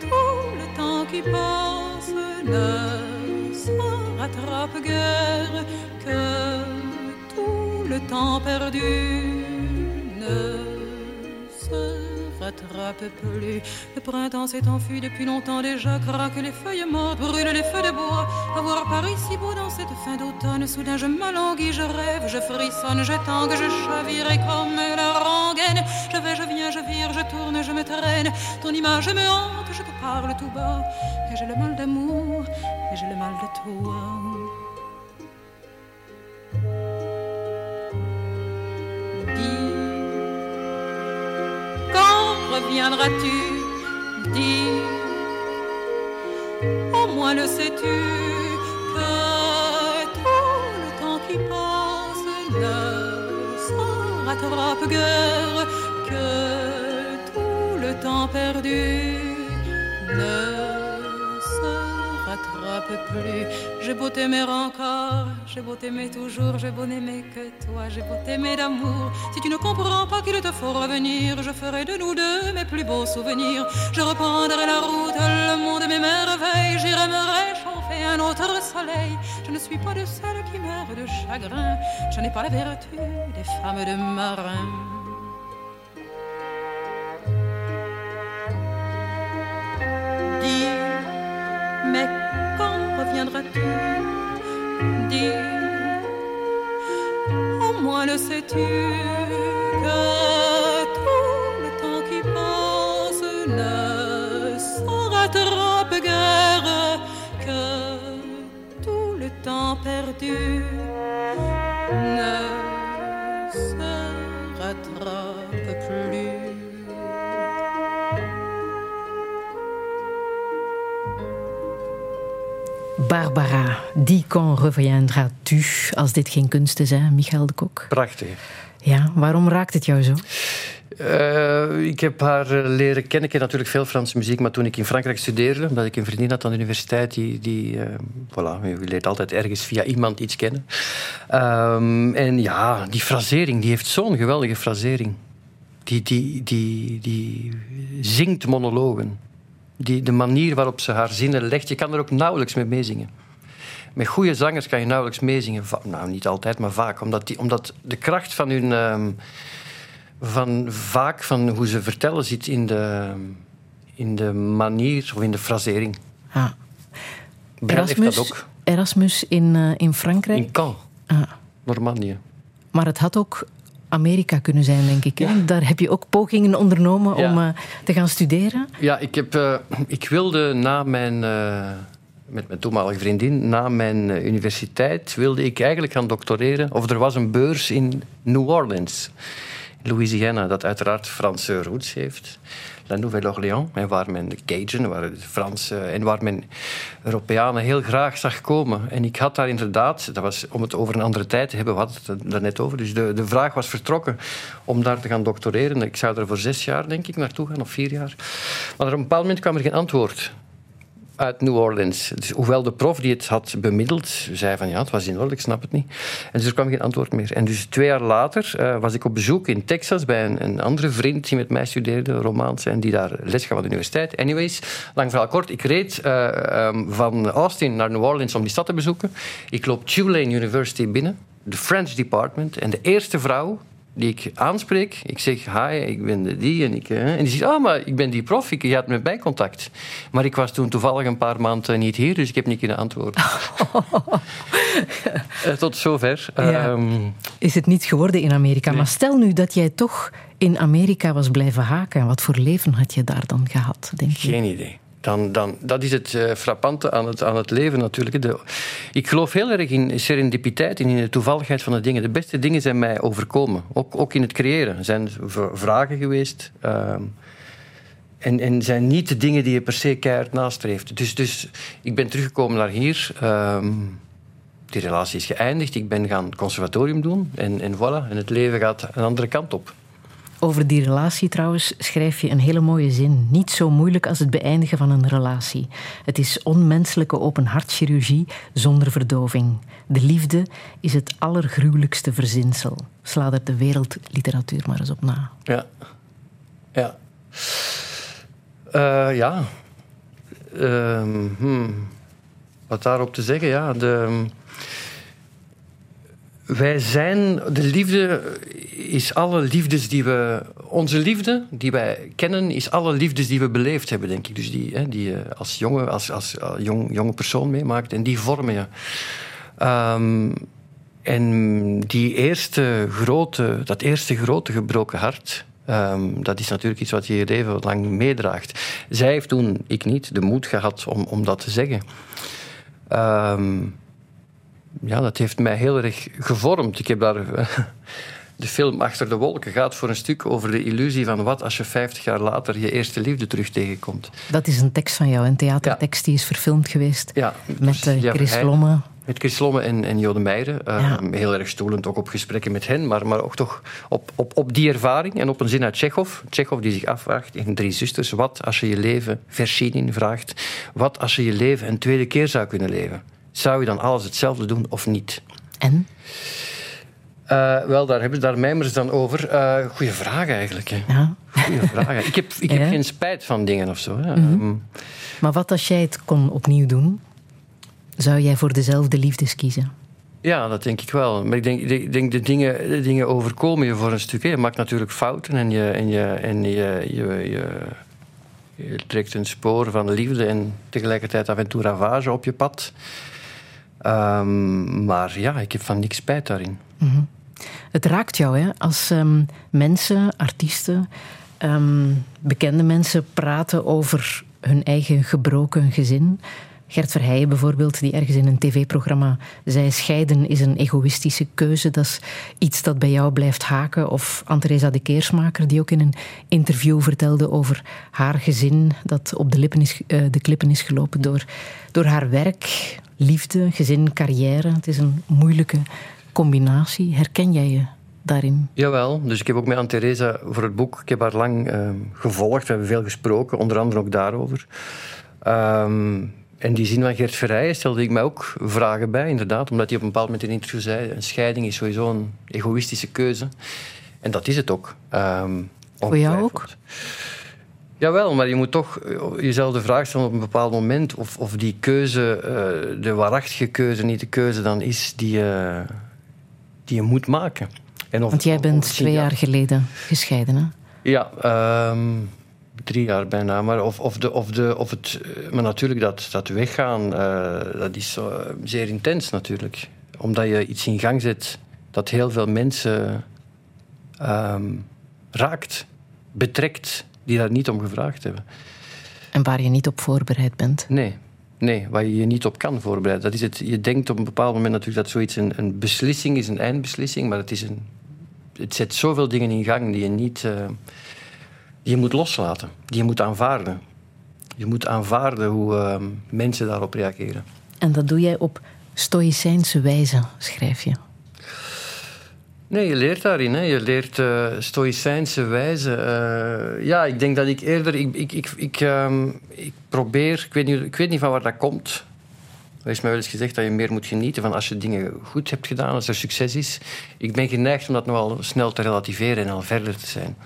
tout le temps qui passe ne se rattrape guère, que tout le temps perdu ne plus. Le printemps s'est enfui depuis longtemps déjà, craquent les feuilles mortes, brûlent les feux de bois. À voir Paris si beau dans cette fin d'automne, soudain je m'alanguis, je rêve, je frissonne, je tangue, je chavire et comme la rengaine. Je vais, je viens, je vire, je tourne, je me traîne. Ton image me hante, je te parle tout bas. Et j'ai le mal d'amour, et j'ai le mal de toi. Reviendras-tu Dis, au moins le sais-tu que tout le temps qui passe ne se rattrape guère, que tout le temps perdu ne rattrape plus. J'ai beau t'aimer encore, j'ai beau t'aimer toujours, j'ai beau n'aimer que toi, j'ai beau t'aimer d'amour. Si tu ne comprends pas qu'il te faut revenir, je ferai de nous deux mes plus beaux souvenirs. Je reprendrai la route, le monde m'émerveille, j'irai me réchauffer un autre soleil. Je ne suis pas de celles qui meurent de chagrin, je n'ai pas la vertu des femmes de marin. Quand reviendras-tu? Dis, au moins le sais-tu que tout le temps qui passe ne s'en rattrape guère, que tout le temps perdu ne se rattrape Barbara, die quand reviendras-tu, als dit geen kunst is, hè, Michael de Kok? Prachtig. Ja, waarom raakt het jou zo? Eh, ik heb haar eh, leren kennen. Ik ken natuurlijk veel Franse muziek, maar toen ik in Frankrijk studeerde, omdat ik een vriendin had aan de universiteit, die, die eh, voilà, je leert altijd ergens via iemand iets kennen. Ehm, en ja, die frasering, die heeft zo'n geweldige frasering. Die, die, die, die zingt monologen. Die, de manier waarop ze haar zinnen legt, je kan er ook nauwelijks mee meezingen. Met goede zangers kan je nauwelijks meezingen. Nou, niet altijd, maar vaak. Omdat, die, omdat de kracht van hun... ehm, van vaak van hoe ze vertellen zit in de, in de manier of in de frasering. Ah. Erasmus, dat ook. Erasmus in, eh, in Frankrijk. In Caen, Ah. Normandië. Maar het had ook Amerika kunnen zijn, denk ik. Daar heb je ook pogingen ondernomen Ja. om eh, te gaan studeren. Ja, ik, heb, eh, ik wilde na mijn... eh, met mijn toenmalige vriendin, na mijn universiteit, wilde ik eigenlijk gaan doctoreren. Of er was een beurs in New Orleans, Louisiana, dat uiteraard Franse roots heeft. La Nouvelle-Orléans, waar men de Cajun, waar de Franse, en waar men Europeanen heel graag zag komen. En ik had daar inderdaad, dat was om het over een andere tijd te hebben, we hadden het er daarnet over, dus de, de vraag was vertrokken om daar te gaan doctoreren. Ik zou er voor zes jaar, denk ik, naartoe gaan, of vier jaar. Maar op een bepaald moment kwam er geen antwoord uit New Orleans. Dus, hoewel de prof die het had bemiddeld zei van ja, het was in orde, ik snap het niet. En dus er kwam geen antwoord meer. En dus twee jaar later eh, was ik op bezoek in Texas bij een, een andere vriend die met mij studeerde, Romaans, en die daar les gaf aan de universiteit. Anyways, lang verhaal kort, ik reed eh, ehm, van Austin naar New Orleans om die stad te bezoeken. Ik loop Tulane University binnen, de French department, en de eerste vrouw die ik aanspreek. Ik zeg, hi, ik ben de die. En, ik, eh, en die zegt, ah, maar ik ben die prof, ik, je had met mij contact. Maar ik was toen toevallig een paar maanden niet hier, dus ik heb niet kunnen antwoorden. Eh, tot zover. Ja. Ehm, Is het niet geworden in Amerika. Maar stel nu dat jij toch in Amerika was blijven haken. Wat voor leven had je daar dan gehad, denk je? Geen idee. Dan, dan, dat is het eh, frappante aan het, aan het leven natuurlijk. De, ik geloof heel erg in serendipiteit en in de toevalligheid van de dingen. De beste dingen zijn mij overkomen. Ook, ook in het creëren. Er zijn vragen geweest. ehm, en, en zijn niet de dingen die je per se keihard nastreeft. Dus, dus ik ben teruggekomen naar hier. ehm, die relatie is geëindigd. Ik ben gaan conservatorium doen. En, en voilà. En het leven gaat een andere kant op. Over die relatie trouwens schrijf je een hele mooie zin. Niet zo moeilijk als het beëindigen van een relatie. Het is onmenselijke openhartchirurgie zonder verdoving. De liefde is het allergruwelijkste verzinsel. Sla er de wereldliteratuur maar eens op na. Ja. Ja. Eh, ja. Ehm, hmm. Wat daarop te zeggen, ja. De, wij zijn... De liefde is alle liefdes die we... Onze liefde die wij kennen, is alle liefdes die we beleefd hebben, denk ik. Dus die, hè, die je als jonge, als, als jong, jonge persoon meemaakt. En die vormen je. Ehm, en die eerste grote, dat eerste grote gebroken hart, ehm, dat is natuurlijk iets wat je je leven lang meedraagt. Zij heeft toen, ik niet, de moed gehad om, om dat te zeggen. Ehm, ja, dat heeft mij heel erg gevormd. Ik heb daar... De film Achter de Wolken gaat voor een stuk over de illusie van wat als je 50 jaar later je eerste liefde terug tegenkomt. Dat is een tekst van jou, een theatertekst die is verfilmd geweest. Ja, Met eh, ja, Chris Lomme. met Chris Lomme en, en Jode Meijeren. Eh. Heel erg stoelend, ook op gesprekken met hen, maar, maar ook toch op, op, op die ervaring en op een zin uit Tsjechov. Tsjechov die zich afvraagt in Drie Zusters, wat als je je leven, Verschinin vraagt, wat als je je leven een tweede keer zou kunnen leven? Zou je dan alles hetzelfde doen of niet? En? Eh, wel, daar, hebben, daar mijmeren ze dan over. Eh goeie vraag eigenlijk. Hè. Ja. Goeie vraag. Ik heb, ik heb Ja. geen spijt van dingen of zo. Hè. Ehm, Maar wat als jij het kon opnieuw doen? Zou jij voor dezelfde liefdes kiezen? Ja, dat denk ik wel. Maar ik denk, ik denk de, dingen, de dingen overkomen je voor een stuk. Hè. Je maakt natuurlijk fouten en je, en je, en je, je, je, je trekt een spoor van liefde en tegelijkertijd af en toe ravage op je pad. Ehm, maar ja, ik heb van niks spijt daarin. Het raakt jou, hè? Als ehm, mensen, artiesten, ehm, bekende mensen praten over hun eigen gebroken gezin. Gert Verheijen bijvoorbeeld, die ergens in een tv-programma zei... scheiden is een egoïstische keuze, dat is iets dat bij jou blijft haken. Of Anteresa de Keersmaker, die ook in een interview vertelde over haar gezin... dat op de, lippen is, eh, de klippen is gelopen door, door haar werk, liefde, gezin, carrière. Het is een moeilijke combinatie. Herken jij je daarin? Jawel, dus ik heb ook met Anne-Theresa voor het boek... Ik heb haar lang ehm, gevolgd, we hebben veel gesproken, onder andere ook daarover. Ehm, en die zin van Gert Verrijen stelde ik mij ook vragen bij, inderdaad. Omdat hij op een bepaald moment in een interview zei... een scheiding is sowieso een egoïstische keuze. En dat is het ook. ehm, Voor jou ook? Jawel, maar je moet toch eh, jezelf de vraag stellen op een bepaald moment... of, of die keuze, eh, de waarachtige keuze, niet de keuze dan is die je, die je moet maken. En of, Want jij bent of- twee ja. jaar geleden gescheiden, hè? Ja, ehm, drie jaar bijna. Maar, of, of, de, of, de, of het, eh, maar natuurlijk, dat, dat weggaan, dat is zo, zeer intens natuurlijk. Omdat je iets in gang zet dat heel veel mensen ehm, raakt, betrekt, die daar niet om gevraagd hebben. En waar je niet op voorbereid bent. Nee, nee, waar je je niet op kan voorbereiden. Dat is het, je denkt op een bepaald moment natuurlijk dat zoiets een, een beslissing is, een eindbeslissing, maar het, is een, het zet zoveel dingen in gang die je niet... eh, die je moet loslaten, die je moet aanvaarden. Je moet aanvaarden hoe eh, mensen daarop reageren. En dat doe jij op stoïcijnse wijze, schrijf je. Nee, je leert daarin. Hè. Je leert eh stoïcijnse wijze. Eh, ja, ik denk dat ik eerder... Ik, ik, ik, ik, ehm, ik probeer... Ik weet, niet, ik weet niet van waar dat komt. Er is mij wel eens gezegd dat je meer moet genieten van als je dingen goed hebt gedaan, als er succes is. Ik ben geneigd om dat nogal snel te relativeren en al verder te zijn.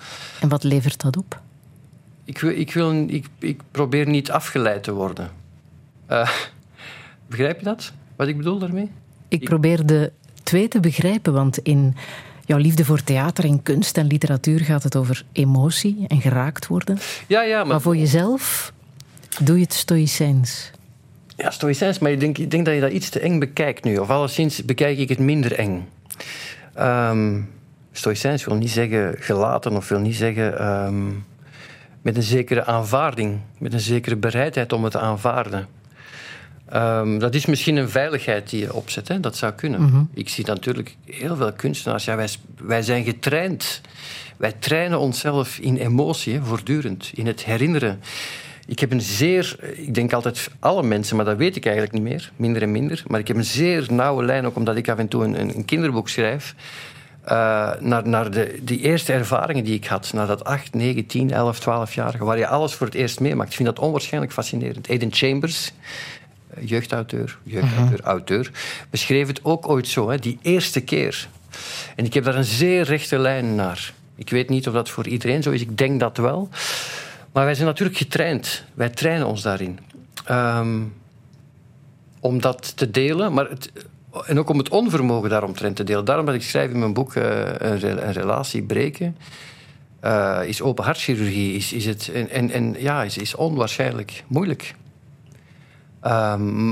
En wat levert dat op? Ik, wil, ik, wil, ik, ik probeer niet afgeleid te worden. Eh, begrijp je dat? Wat ik bedoel daarmee? Ik probeer de twee te begrijpen, want in jouw liefde voor theater en kunst en literatuur gaat het over emotie en geraakt worden. Ja, ja, maar, Maar voor jezelf doe je het stoïcijns. Ja, stoïcijns, maar ik denk, ik denk dat je dat iets te eng bekijkt nu. Of alleszins bekijk ik het minder eng. Ehm stoïcijns wil niet zeggen gelaten of wil niet zeggen ehm, met een zekere aanvaarding, met een zekere bereidheid om het te aanvaarden. Ehm, dat is misschien een veiligheid die je opzet, hè? dat zou kunnen. Ik zie natuurlijk heel veel kunstenaars. Ja, wij, wij zijn getraind. Wij trainen onszelf in emotie, hè, voortdurend, in het herinneren. Ik heb een zeer, ik denk altijd alle mensen, maar dat weet ik eigenlijk niet meer, minder en minder. Maar ik heb een zeer nauwe lijn, ook omdat ik af en toe een, een, kinderboek schrijf. eh, naar, naar de, die eerste ervaringen die ik had, naar dat 8, 9, 10, 11, 12-jarige, waar je alles voor het eerst meemaakt. Ik vind dat onwaarschijnlijk fascinerend. Aiden Chambers, jeugdauteur, jeugdauteur, auteur, beschreef het ook ooit zo, hè, die eerste keer. En ik heb daar een zeer rechte lijn naar. Ik weet niet of dat voor iedereen zo is, ik denk dat wel. Maar wij zijn natuurlijk getraind. Wij trainen ons daarin. Ehm, om dat te delen, maar het, en ook om het onvermogen daaromtrent te delen. Daarom dat ik schrijf in mijn boek eh, een relatie breken. eh, is open hartchirurgie. Is, is het, en, en, en ja, is, is onwaarschijnlijk moeilijk. Ehm,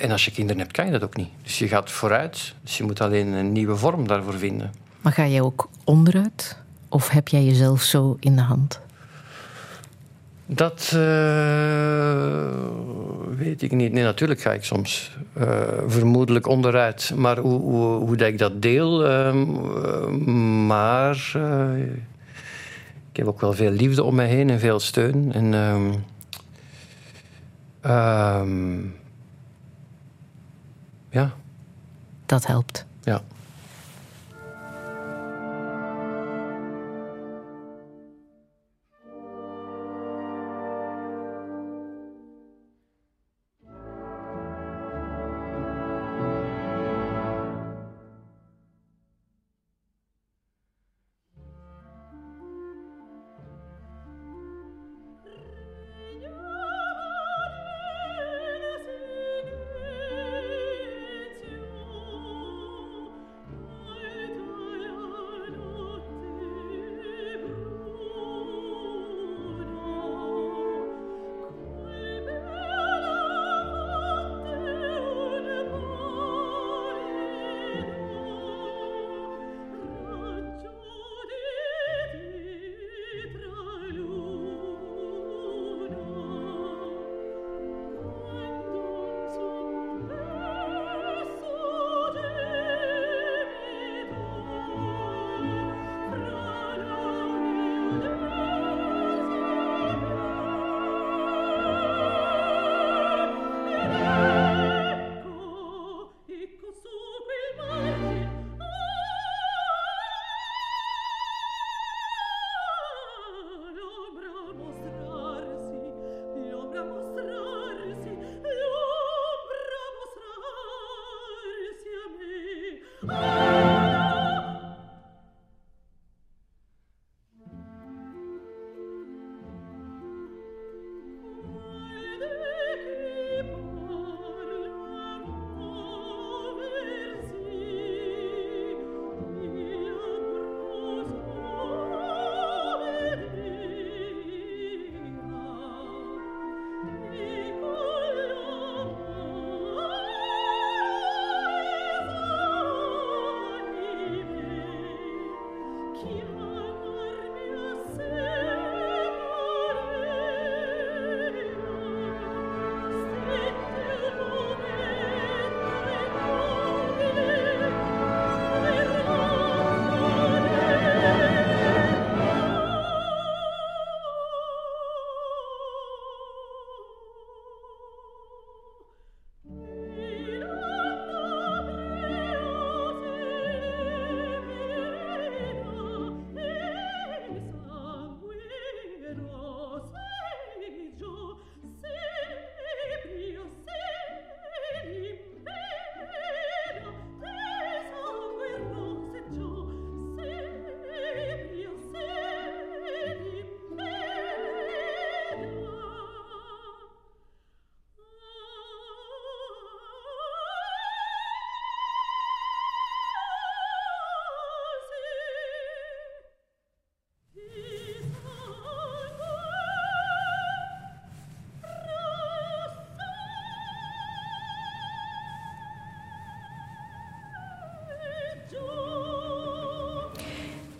en als je kinderen hebt, kan je dat ook niet. Dus je gaat vooruit. Dus je moet alleen een nieuwe vorm daarvoor vinden. Maar ga jij ook onderuit? Of heb jij jezelf zo in de hand? Dat eh, weet ik niet. Nee, natuurlijk ga ik soms eh, vermoedelijk onderuit. Maar hoe, hoe, hoe dat ik dat deel. ehm, eh, maar ik heb ook wel veel liefde om mij heen en veel steun. En, ehm, Ja, Dat helpt. ja.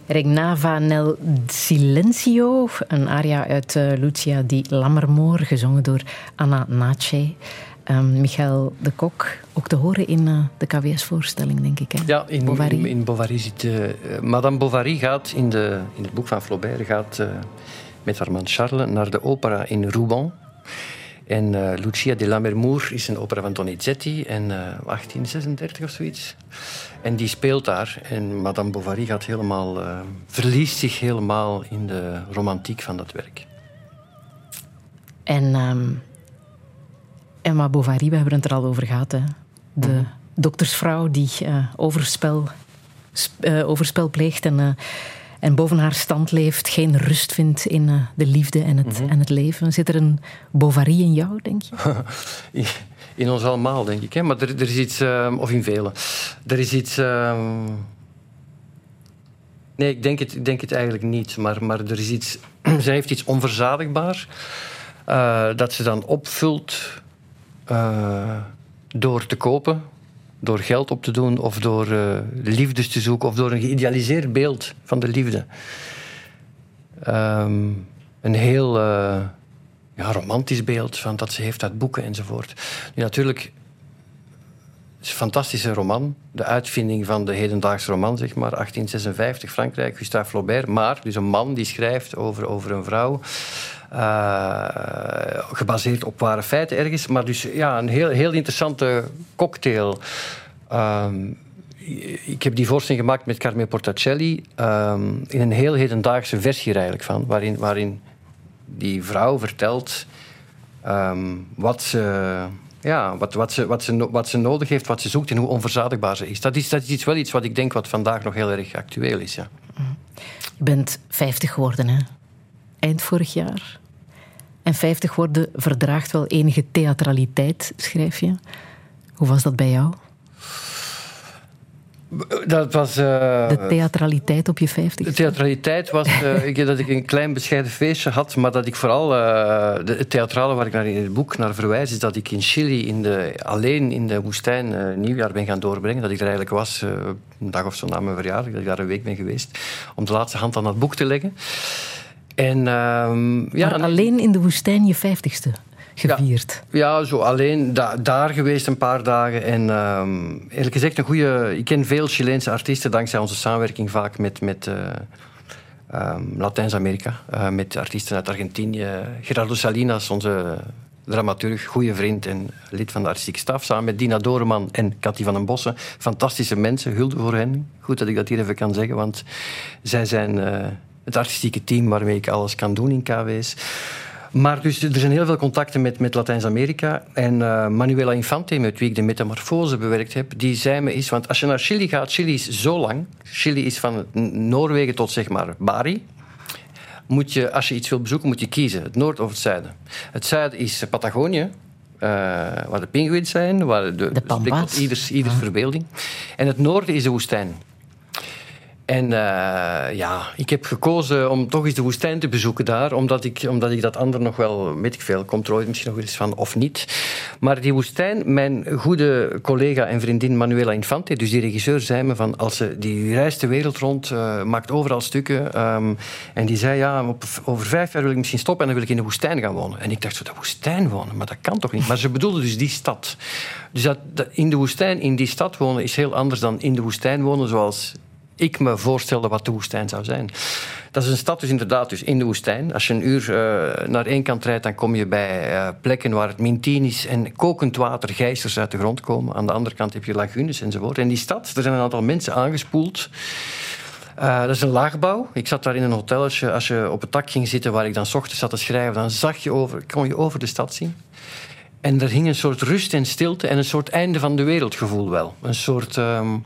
Regnava nel Silenzio, een aria uit eh, Lucia di Lammermoor, gezongen door Anna Nace. Ehm, Michael de Kok, ook te horen in eh, de KWS-voorstelling, denk ik. Hè? Ja, in Bovary. in, in Bovary zit... eh, Madame Bovary gaat in, de, in het boek van Flaubert gaat, met haar man Charles naar de opera in Rouen. En Lucia di Lammermoor is een opera van Donizetti in eh, 1836 of zoiets. En die speelt daar. En Madame Bovary gaat helemaal, eh, verliest zich helemaal in de romantiek van dat werk. En ehm, Emma Bovary, we hebben het er al over gehad. Hè? De Mhm. doktersvrouw die eh, overspel, sp- eh, overspel pleegt en, en boven haar stand leeft, geen rust vindt in eh, de liefde en het, Mhm. en het leven. Zit er een Bovary in jou, denk je? In- ons allemaal, denk ik. Hè? Maar er, er is iets... eh, of in velen. Er is iets... eh, Nee, ik denk het, ik denk het eigenlijk niet. Maar, maar er is iets... Zij heeft iets onverzadigbaar. eh, dat ze dan opvult eh, door te kopen. Door geld op te doen. Of door eh, liefdes te zoeken. Of door een geïdealiseerd beeld van de liefde. Ehm, een heel... eh, ja, romantisch beeld van dat ze heeft uit boeken enzovoort. Nu, natuurlijk, het is een fantastische roman. De uitvinding van de hedendaagse roman, zeg maar. 1856, Frankrijk, Gustave Flaubert. Maar, dus een man die schrijft over, over een vrouw. Eh, gebaseerd op ware feiten ergens. Maar dus ja, een heel, heel interessante cocktail. Ehm, ik heb die voorstelling gemaakt met Carmen Portacelli. ehm, in een heel hedendaagse versie er eigenlijk van. Waarin, waarin die vrouw vertelt ehm, wat, ze, ja, wat, wat, ze, wat, ze, wat ze nodig heeft, wat ze zoekt en hoe onverzadigbaar ze is. Dat is, dat is iets, wel iets wat ik denk wat vandaag nog heel erg actueel is. Ja. Je bent 50 geworden, hè? Eind vorig jaar. En 50 worden verdraagt wel enige theatraliteit, schrijf je. Hoe was dat bij jou? Dat was... eh, De theatraliteit op je 50 De theatraliteit was ik, dat ik een klein bescheiden feestje had, maar dat ik vooral eh, de, het theatrale waar ik naar in het boek naar verwijs, is dat ik in Chili in de, alleen in de woestijn nieuwjaar ben gaan doorbrengen. Dat ik er eigenlijk was, een dag of zo na mijn verjaardag, dat ik daar een week ben geweest, om de laatste hand aan dat boek te leggen. En ehm, ja, maar alleen in de woestijn je 50ste gevierd. ja, zo alleen da- daar geweest een paar dagen. En ehm, eerlijk gezegd, een goede. Ik ken veel Chileense artiesten dankzij onze samenwerking vaak met, met eh, ehm, Latijns-Amerika. Eh, met artiesten uit Argentinië. Gerardo Salinas, onze dramaturg, goede vriend en lid van de artistieke staf. Samen met Dina Doreman en Cathy van den Bossen. Fantastische mensen, hulde voor hen. Goed dat ik dat hier even kan zeggen, want zij zijn eh, het artistieke team waarmee ik alles kan doen in KW's. Maar dus, er zijn heel veel contacten met, met Latijns-Amerika. En eh, Manuela Infante, met wie ik de metamorfose bewerkt heb, die zei me eens... Want als je naar Chili gaat, Chili is zo lang. Chili is van Noorwegen tot zeg maar Bari. Moet je, als je iets wilt bezoeken, moet je kiezen. Het noord of het zuiden. Het zuiden is Patagonië. eh, waar de pinguïns zijn, waar de, de ieders, ieders verbeelding. En het noorden is de woestijn. En eh, ja, ik heb gekozen om toch eens de woestijn te bezoeken daar, omdat ik, omdat ik dat ander nog wel, weet ik veel, komt ooit misschien nog eens van of niet. Maar die woestijn, mijn goede collega en vriendin Manuela Infante, dus die regisseur, zei me van, als ze, die reist de wereld rond, eh, maakt overal stukken. ehm, en die zei, ja, op, over vijf jaar wil ik misschien stoppen en dan wil ik in de woestijn gaan wonen. En ik dacht, zo, de woestijn wonen? Maar dat kan toch niet? Maar ze bedoelde dus die stad. Dus dat in de woestijn, in die stad wonen, is heel anders dan in de woestijn wonen zoals ik me voorstelde wat de woestijn zou zijn. Dat is een stad dus inderdaad dus in de woestijn. Als je een uur eh, naar één kant rijdt, dan kom je bij eh, plekken waar het min 10 is en kokend water, gijzers uit de grond komen. Aan de andere kant heb je lagunes enzovoort. En die stad, er zijn een aantal mensen aangespoeld. Eh, dat is een laagbouw. Ik zat daar in een hotelletje. Als je op het dak ging zitten waar ik dan 's ochtends zat te schrijven, dan zag je over, kon je over de stad zien. En er hing een soort rust en stilte en een soort einde van de wereldgevoel wel. Een soort ehm,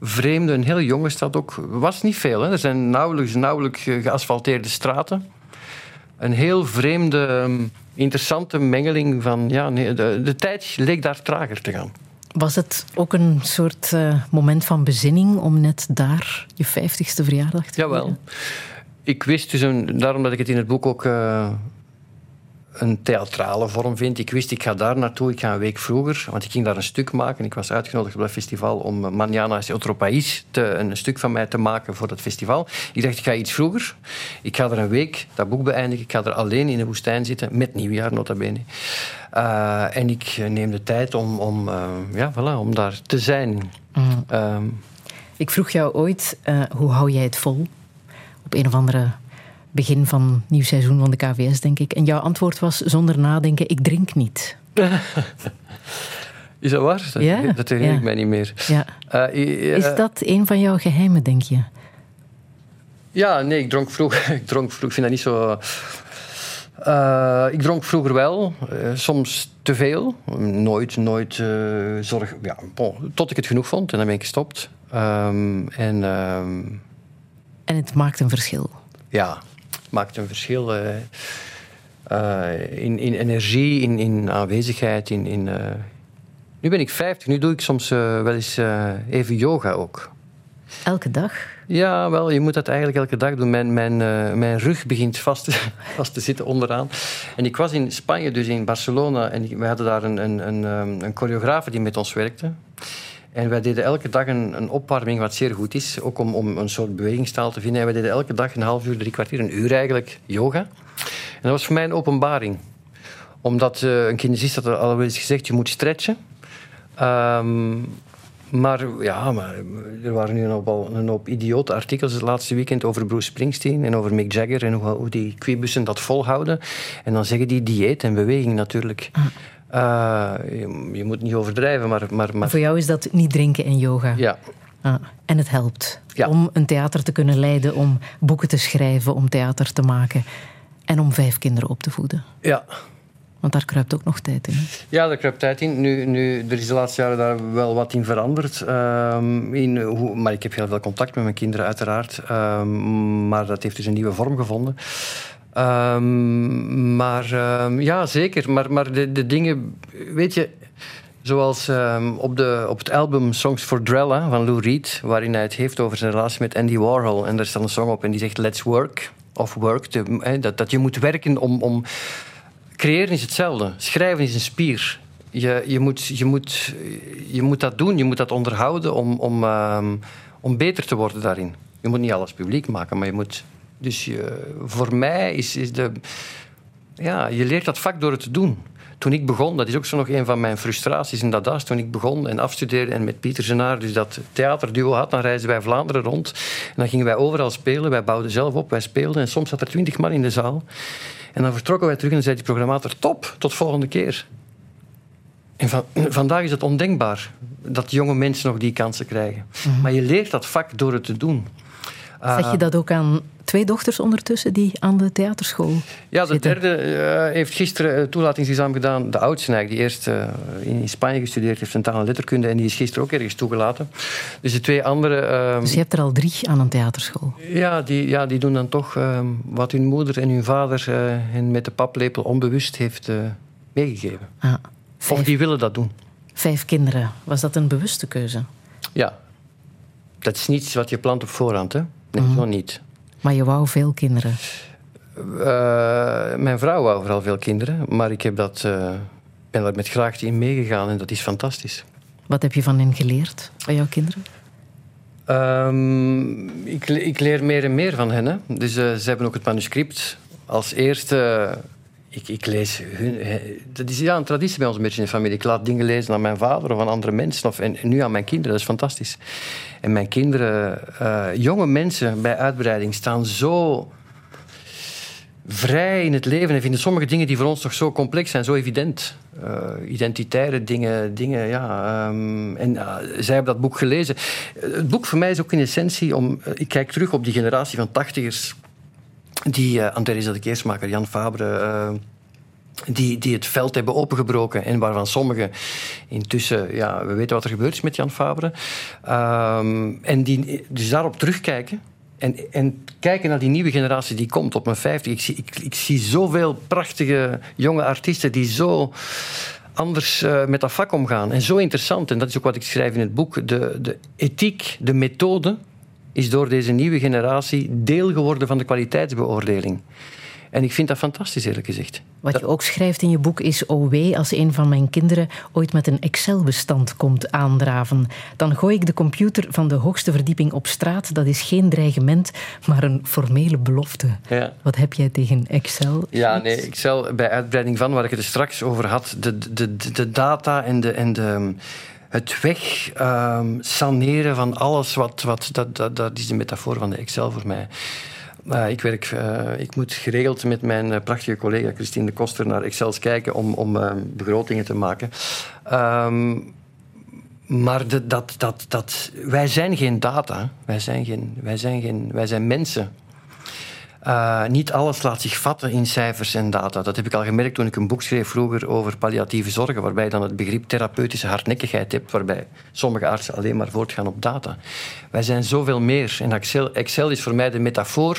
vreemde, een heel jonge stad ook. was niet veel. Hè. Er zijn nauwelijks, nauwelijks geasfalteerde straten. Een heel vreemde, ehm, interessante mengeling van... Ja, nee, de, de tijd leek daar trager te gaan. Was het ook een soort eh, moment van bezinning om net daar je 50ste verjaardag te Jawel. vieren? Ik wist dus, een, daarom dat ik het in het boek ook eh, een theatrale vorm vind. Ik wist, ik ga daar naartoe, ik ga een week vroeger, want ik ging daar een stuk maken. Ik was uitgenodigd op dat festival om eh, Manana es otro país te, een stuk van mij te maken voor dat festival. Ik dacht, ik ga iets vroeger. Ik ga er een week dat boek beëindigen. Ik ga er alleen in de woestijn zitten, met nieuwjaar nota bene. Eh, en ik eh, neem de tijd om, om, ja, voilà, om daar te zijn. Ehm, Ik vroeg jou ooit, hoe hou jij het vol? Op een of andere begin van nieuw seizoen van de KVS, denk ik. En jouw antwoord was zonder nadenken, ik drink niet. is dat waar? Dat, Ja, dat herinner ja. ik mij niet meer. Ja. Eh, eh, Is dat een van jouw geheimen, denk je? Ja, nee, ik dronk vroeger. Ik dronk vroeger, ik vind dat niet zo. Eh, ik dronk vroeger wel, soms te veel. Nooit, nooit zorg. Ja, bon, tot ik het genoeg vond en dan ben ik gestopt. Ehm, en ehm, En het maakt een verschil. ja, maakt een verschil eh, eh, in, in energie, in, in aanwezigheid. In, in, eh, Nu ben ik 50, nu doe ik soms wel eens even yoga ook. Elke dag? Ja, wel, je moet dat eigenlijk elke dag doen. Mijn, mijn, mijn rug begint vast te, vast te zitten onderaan. En ik was in Spanje, dus in Barcelona, en we hadden daar een, een, een, ehm, een choreografe die met ons werkte. En wij deden elke dag een, een opwarming, wat zeer goed is, ook om, om een soort bewegingstaal te vinden. En wij deden elke dag een half uur, drie kwartier, een uur eigenlijk, yoga. En dat was voor mij een openbaring. Omdat eh, een kinesist had al eens gezegd, je moet stretchen. Ehm, Maar ja, maar er waren nu nog wel een hoop idiote artikels het laatste weekend over Bruce Springsteen en over Mick Jagger en hoe, hoe die kwibussen dat volhouden. En dan zeggen die dieet en beweging natuurlijk. Eh, je, je moet niet overdrijven, maar... maar, maar Voor jou is dat niet drinken en yoga. ja, Ah, en het helpt Ja. om een theater te kunnen leiden, om boeken te schrijven, om theater te maken en om vijf kinderen op te voeden. ja. Want daar kruipt ook nog tijd in. hè? Ja, daar kruipt tijd in. Nu, nu, er is de laatste jaren daar wel wat in veranderd. Ehm, in hoe, maar ik heb heel veel contact met mijn kinderen, uiteraard. Ehm, maar dat heeft dus een nieuwe vorm gevonden. Ehm, maar ehm, ja, zeker. Maar, maar de, de dingen, weet je, zoals ehm, op, de, op het album Songs for Drella van Lou Reed, waarin hij het heeft over zijn relatie met Andy Warhol. En daar staat een song op en die zegt: Let's work. Of work. Dat, dat je moet werken om. om Creëren is hetzelfde. Schrijven is een spier. Je, je, moet, je, moet, je moet dat doen, je moet dat onderhouden om, om, om beter te worden daarin. Je moet niet alles publiek maken, maar je moet. Dus je, voor mij is, is de. Ja, je leert dat vak door het te doen. Toen ik begon, dat is ook zo nog een van mijn frustraties in dat. Toen ik begon en afstudeerde en met Pieter Zenaar dus dat theaterduo had, dan reisden wij Vlaanderen rond. En dan gingen wij overal spelen. Wij bouwden zelf op, wij speelden. En soms zat er twintig man in de zaal. En dan vertrokken wij terug en dan zei die programmator: Top, tot volgende keer. En van, vandaag is het ondenkbaar dat jonge mensen nog die kansen krijgen. Maar je leert dat vak door het te doen. Zeg je dat ook aan twee dochters ondertussen die aan de theaterschool Ja, de zitten? derde eh, heeft gisteren toelatingsexamen gedaan. De oudste eigenlijk, die eerst eh, in Spanje gestudeerd heeft, in taal en letterkunde. En die is gisteren ook ergens toegelaten. Dus de twee andere... ehm, Dus je hebt er al drie aan een theaterschool. ja, die, ja, die doen dan toch ehm, wat hun moeder en hun vader eh, hen met de paplepel onbewust heeft meegegeven. Ah, Of die willen dat doen. vijf kinderen. Was dat een bewuste keuze? Ja. Dat is niets wat je plant op voorhand, hè? Nee, zo niet. Maar je wou veel kinderen. Eh, mijn vrouw wou vooral veel kinderen, maar ik heb dat, eh, ben daar met graagte in meegegaan en dat is fantastisch. Wat heb je van hen geleerd, van jouw kinderen? Ehm, ik, ik leer meer en meer van hen. Hè. Dus eh, ze hebben ook het manuscript als eerste. Ik, ik lees hun. dat is ja, een traditie bij ons een beetje in de familie. Ik laat dingen lezen aan mijn vader of aan andere mensen. Of, en, nu aan mijn kinderen. Dat is fantastisch. En mijn kinderen, eh, jonge mensen bij uitbreiding, staan zo vrij in het leven en vinden sommige dingen die voor ons toch zo complex zijn, zo evident. Eh, identitaire dingen, dingen ja. ehm, en eh, zij hebben dat boek gelezen. Het boek voor mij is ook in essentie om. ik kijk terug op die generatie van tachtigers. Die eh André de Keersmaker, Jan Fabre. eh, die, die het veld hebben opengebroken en waarvan sommigen intussen, ja, we weten wat er gebeurd is met Jan Fabre. Ehm, en die dus daarop terugkijken en, en kijken naar die nieuwe generatie die komt op mijn 50. Ik zie, ik, ik zie zoveel prachtige jonge artiesten die zo anders eh, met dat vak omgaan. En zo interessant, en dat is ook wat ik schrijf in het boek, de, de ethiek, de methode is door deze nieuwe generatie deel geworden van de kwaliteitsbeoordeling. En ik vind dat fantastisch, eerlijk gezegd. Wat je ook schrijft in je boek is: Oh wee, als een van mijn kinderen ooit met een Excel-bestand komt aandraven. Dan gooi ik de computer van de hoogste verdieping op straat. Dat is geen dreigement, maar een formele belofte. Ja. Wat heb jij tegen Excel? Ja, nee, Excel bij uitbreiding van waar ik het er straks over had, de, de, de, de data en, de, en de, het weg ehm, saneren van alles, wat, wat, dat, dat, dat is de metafoor van de Excel voor mij. Ik, werk, eh, ik moet geregeld met mijn eh, prachtige collega Christine de Koster naar Excels kijken om, om eh, begrotingen te maken. Ehm, maar dat, dat, dat, wij zijn geen data, wij zijn, geen, wij zijn, geen, wij zijn mensen. Uh, niet alles laat zich vatten in cijfers en data. Dat heb ik al gemerkt toen ik een boek schreef vroeger over palliatieve zorgen, waarbij je dan het begrip therapeutische hardnekkigheid hebt, waarbij sommige artsen alleen maar voortgaan op data. Wij zijn zoveel meer. En Excel, Excel is voor mij de metafoor.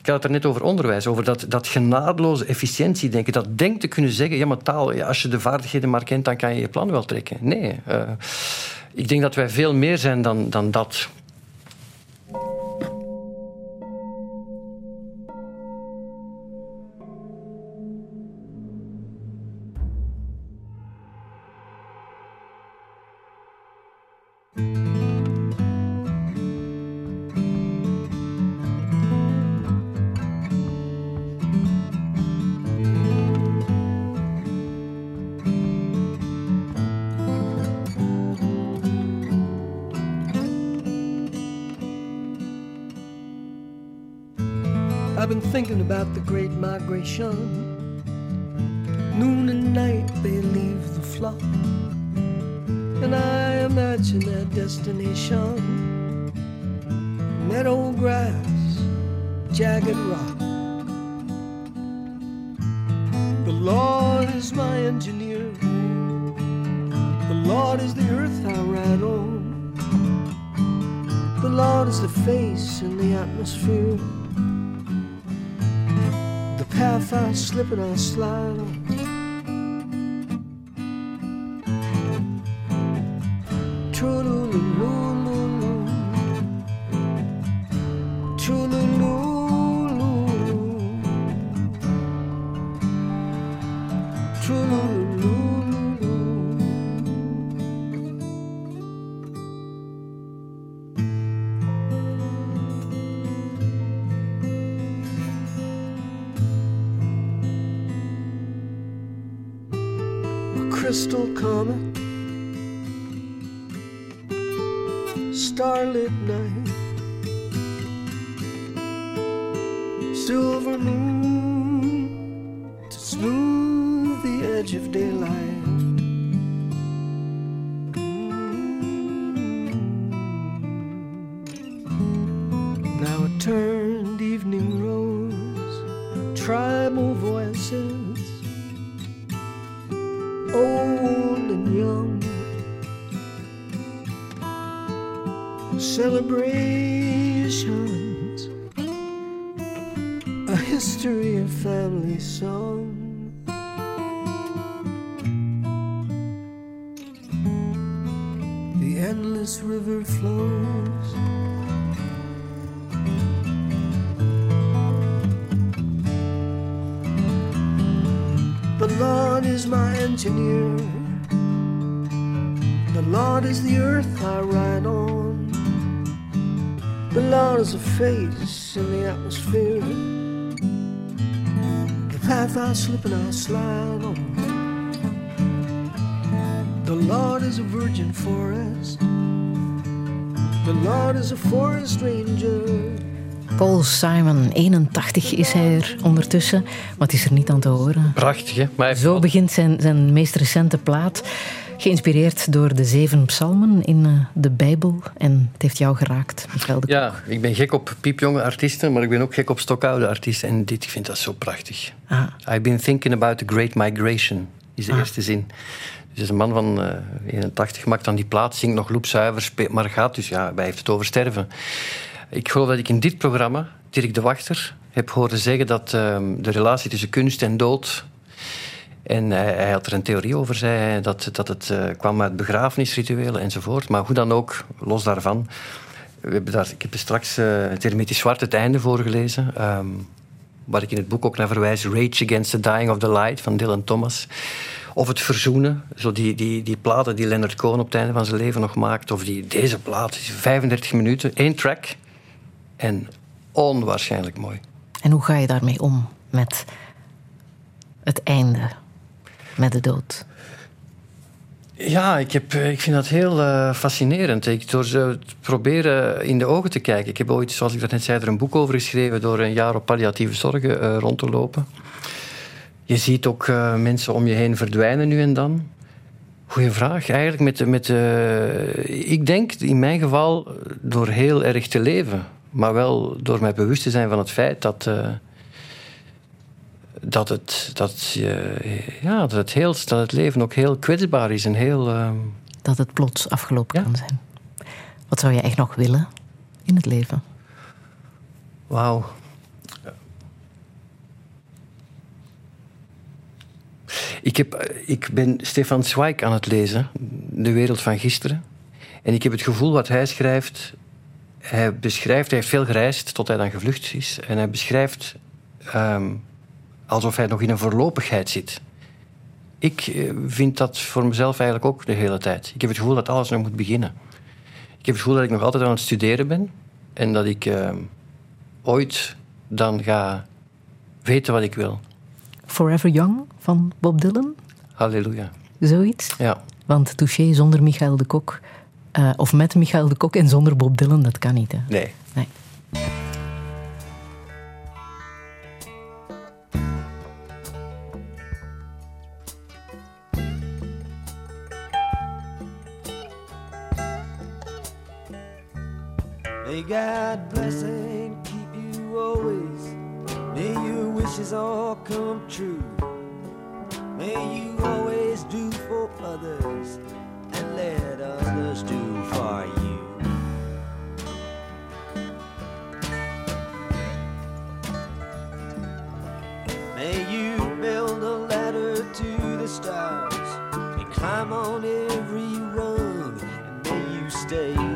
Ik had het er net over onderwijs, over dat, dat genadeloze efficiëntiedenken. Dat denkt te kunnen zeggen, ja maar taal, als je de vaardigheden maar kent, dan kan je je plan wel trekken. Nee. Uh, ik denk dat wij veel meer zijn dan, dan dat. I've been thinking about the great migration. Noon and night they leave the flock imagine their destination. Meadow grass, jagged rock. The Lord is my engineer. The Lord is the earth I ride on. The Lord is the face in the atmosphere. The path I slip and I slide on. Chululu A crystal comet starlit night. The Lord is a face in the atmosphere. The path I slip and I slide on. The Lord is a virgin forest. The Lord is a forest ranger. Paul Simon, 81 is hij er ondertussen. Wat is er niet aan te horen? Prachtig, hè? Maar Zo begint zijn, zijn meest recente plaat. Geïnspireerd door de zeven psalmen in eh, de Bijbel. En het heeft jou geraakt, de Ja, ik ben gek op piepjonge artiesten, maar ik ben ook gek op stokoude artiesten. En dit, ik vind dat zo prachtig. Ah. I've been thinking about the great migration, is de Ah. eerste zin. Dus een man van eh 81 maakt dan die plaat, zingt nog loepzuiver, maar gaat dus, ja, hij heeft het over sterven. Ik geloof dat ik in dit programma, Dirk de Wachter, heb horen zeggen dat ehm, de relatie tussen kunst en dood... En hij, hij had er een theorie over, zei dat, dat het eh, kwam uit begrafenisrituelen enzovoort. Maar hoe dan ook, los daarvan... We hebben daar, ik heb er straks eh, het Hermetisch Zwart het einde voorgelezen. ehm, waar ik in het boek ook naar verwijs. Rage Against the Dying of the Light van Dylan Thomas. Of het verzoenen. Zo die, die, die platen die Leonard Cohen op het einde van zijn leven nog maakt. Of die, deze plaat. is 35 minuten, één track. En onwaarschijnlijk mooi. En hoe ga je daarmee om met het einde, met de dood? Ja, ik, heb, eh, ik vind dat heel eh, fascinerend. Ik, door ze te proberen in de ogen te kijken. Ik heb ooit, zoals ik dat net zei, er een boek over geschreven... door een jaar op palliatieve zorgen eh, rond te lopen. Je ziet ook mensen om je heen verdwijnen nu en dan. Goeie vraag. Eigenlijk met, met ik denk in mijn geval door heel erg te leven. Maar wel door mij bewust te zijn van het feit dat... dat het, dat, je, ja, dat, het heel, dat het leven ook heel kwetsbaar is en heel. ehm, Dat het plots afgelopen Ja. kan zijn. Wat zou je echt nog willen in het leven? Wauw. Ik, heb, eh, ik ben Stefan Zweig aan het lezen, De Wereld van Gisteren. En ik heb het gevoel wat hij schrijft. Hij beschrijft, hij heeft veel gereisd tot hij dan gevlucht is. En hij beschrijft ehm, alsof hij nog in een voorlopigheid zit. Ik eh, vind dat voor mezelf eigenlijk ook de hele tijd. Ik heb het gevoel dat alles nog moet beginnen. Ik heb het gevoel dat ik nog altijd aan het studeren ben. En dat ik ehm, ooit dan ga weten wat ik wil. Forever Young van Bob Dylan? Halleluja. Zoiets? Ja. Want Touché zonder Michael de Kok, eh, of met Michael de Kok en zonder Bob Dylan, dat kan niet. Hè? Nee. Nee. May God bless and keep you always. May your wishes all come true. May you always do for others and let others do for you. May you build a ladder to the stars and climb on every rung, and may you stay.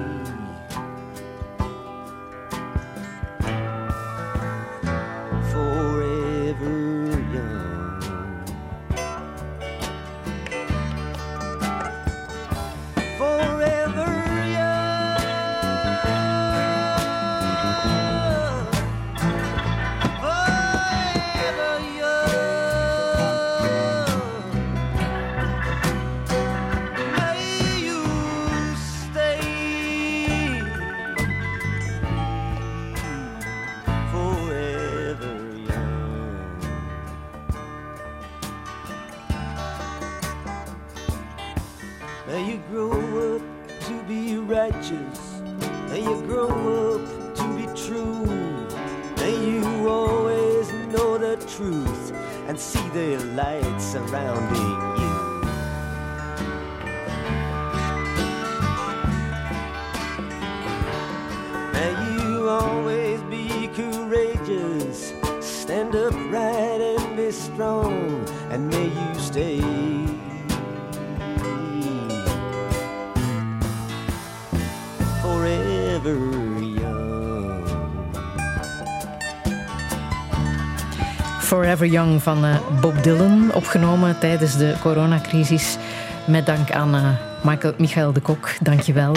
Truth and see the light surrounding you. May you always be courageous. Stand upright and be strong, and may you stay. Forever Forever Young van eh, Bob Dylan, opgenomen tijdens de coronacrisis. Met dank aan eh, Michael, de Kok, dankjewel.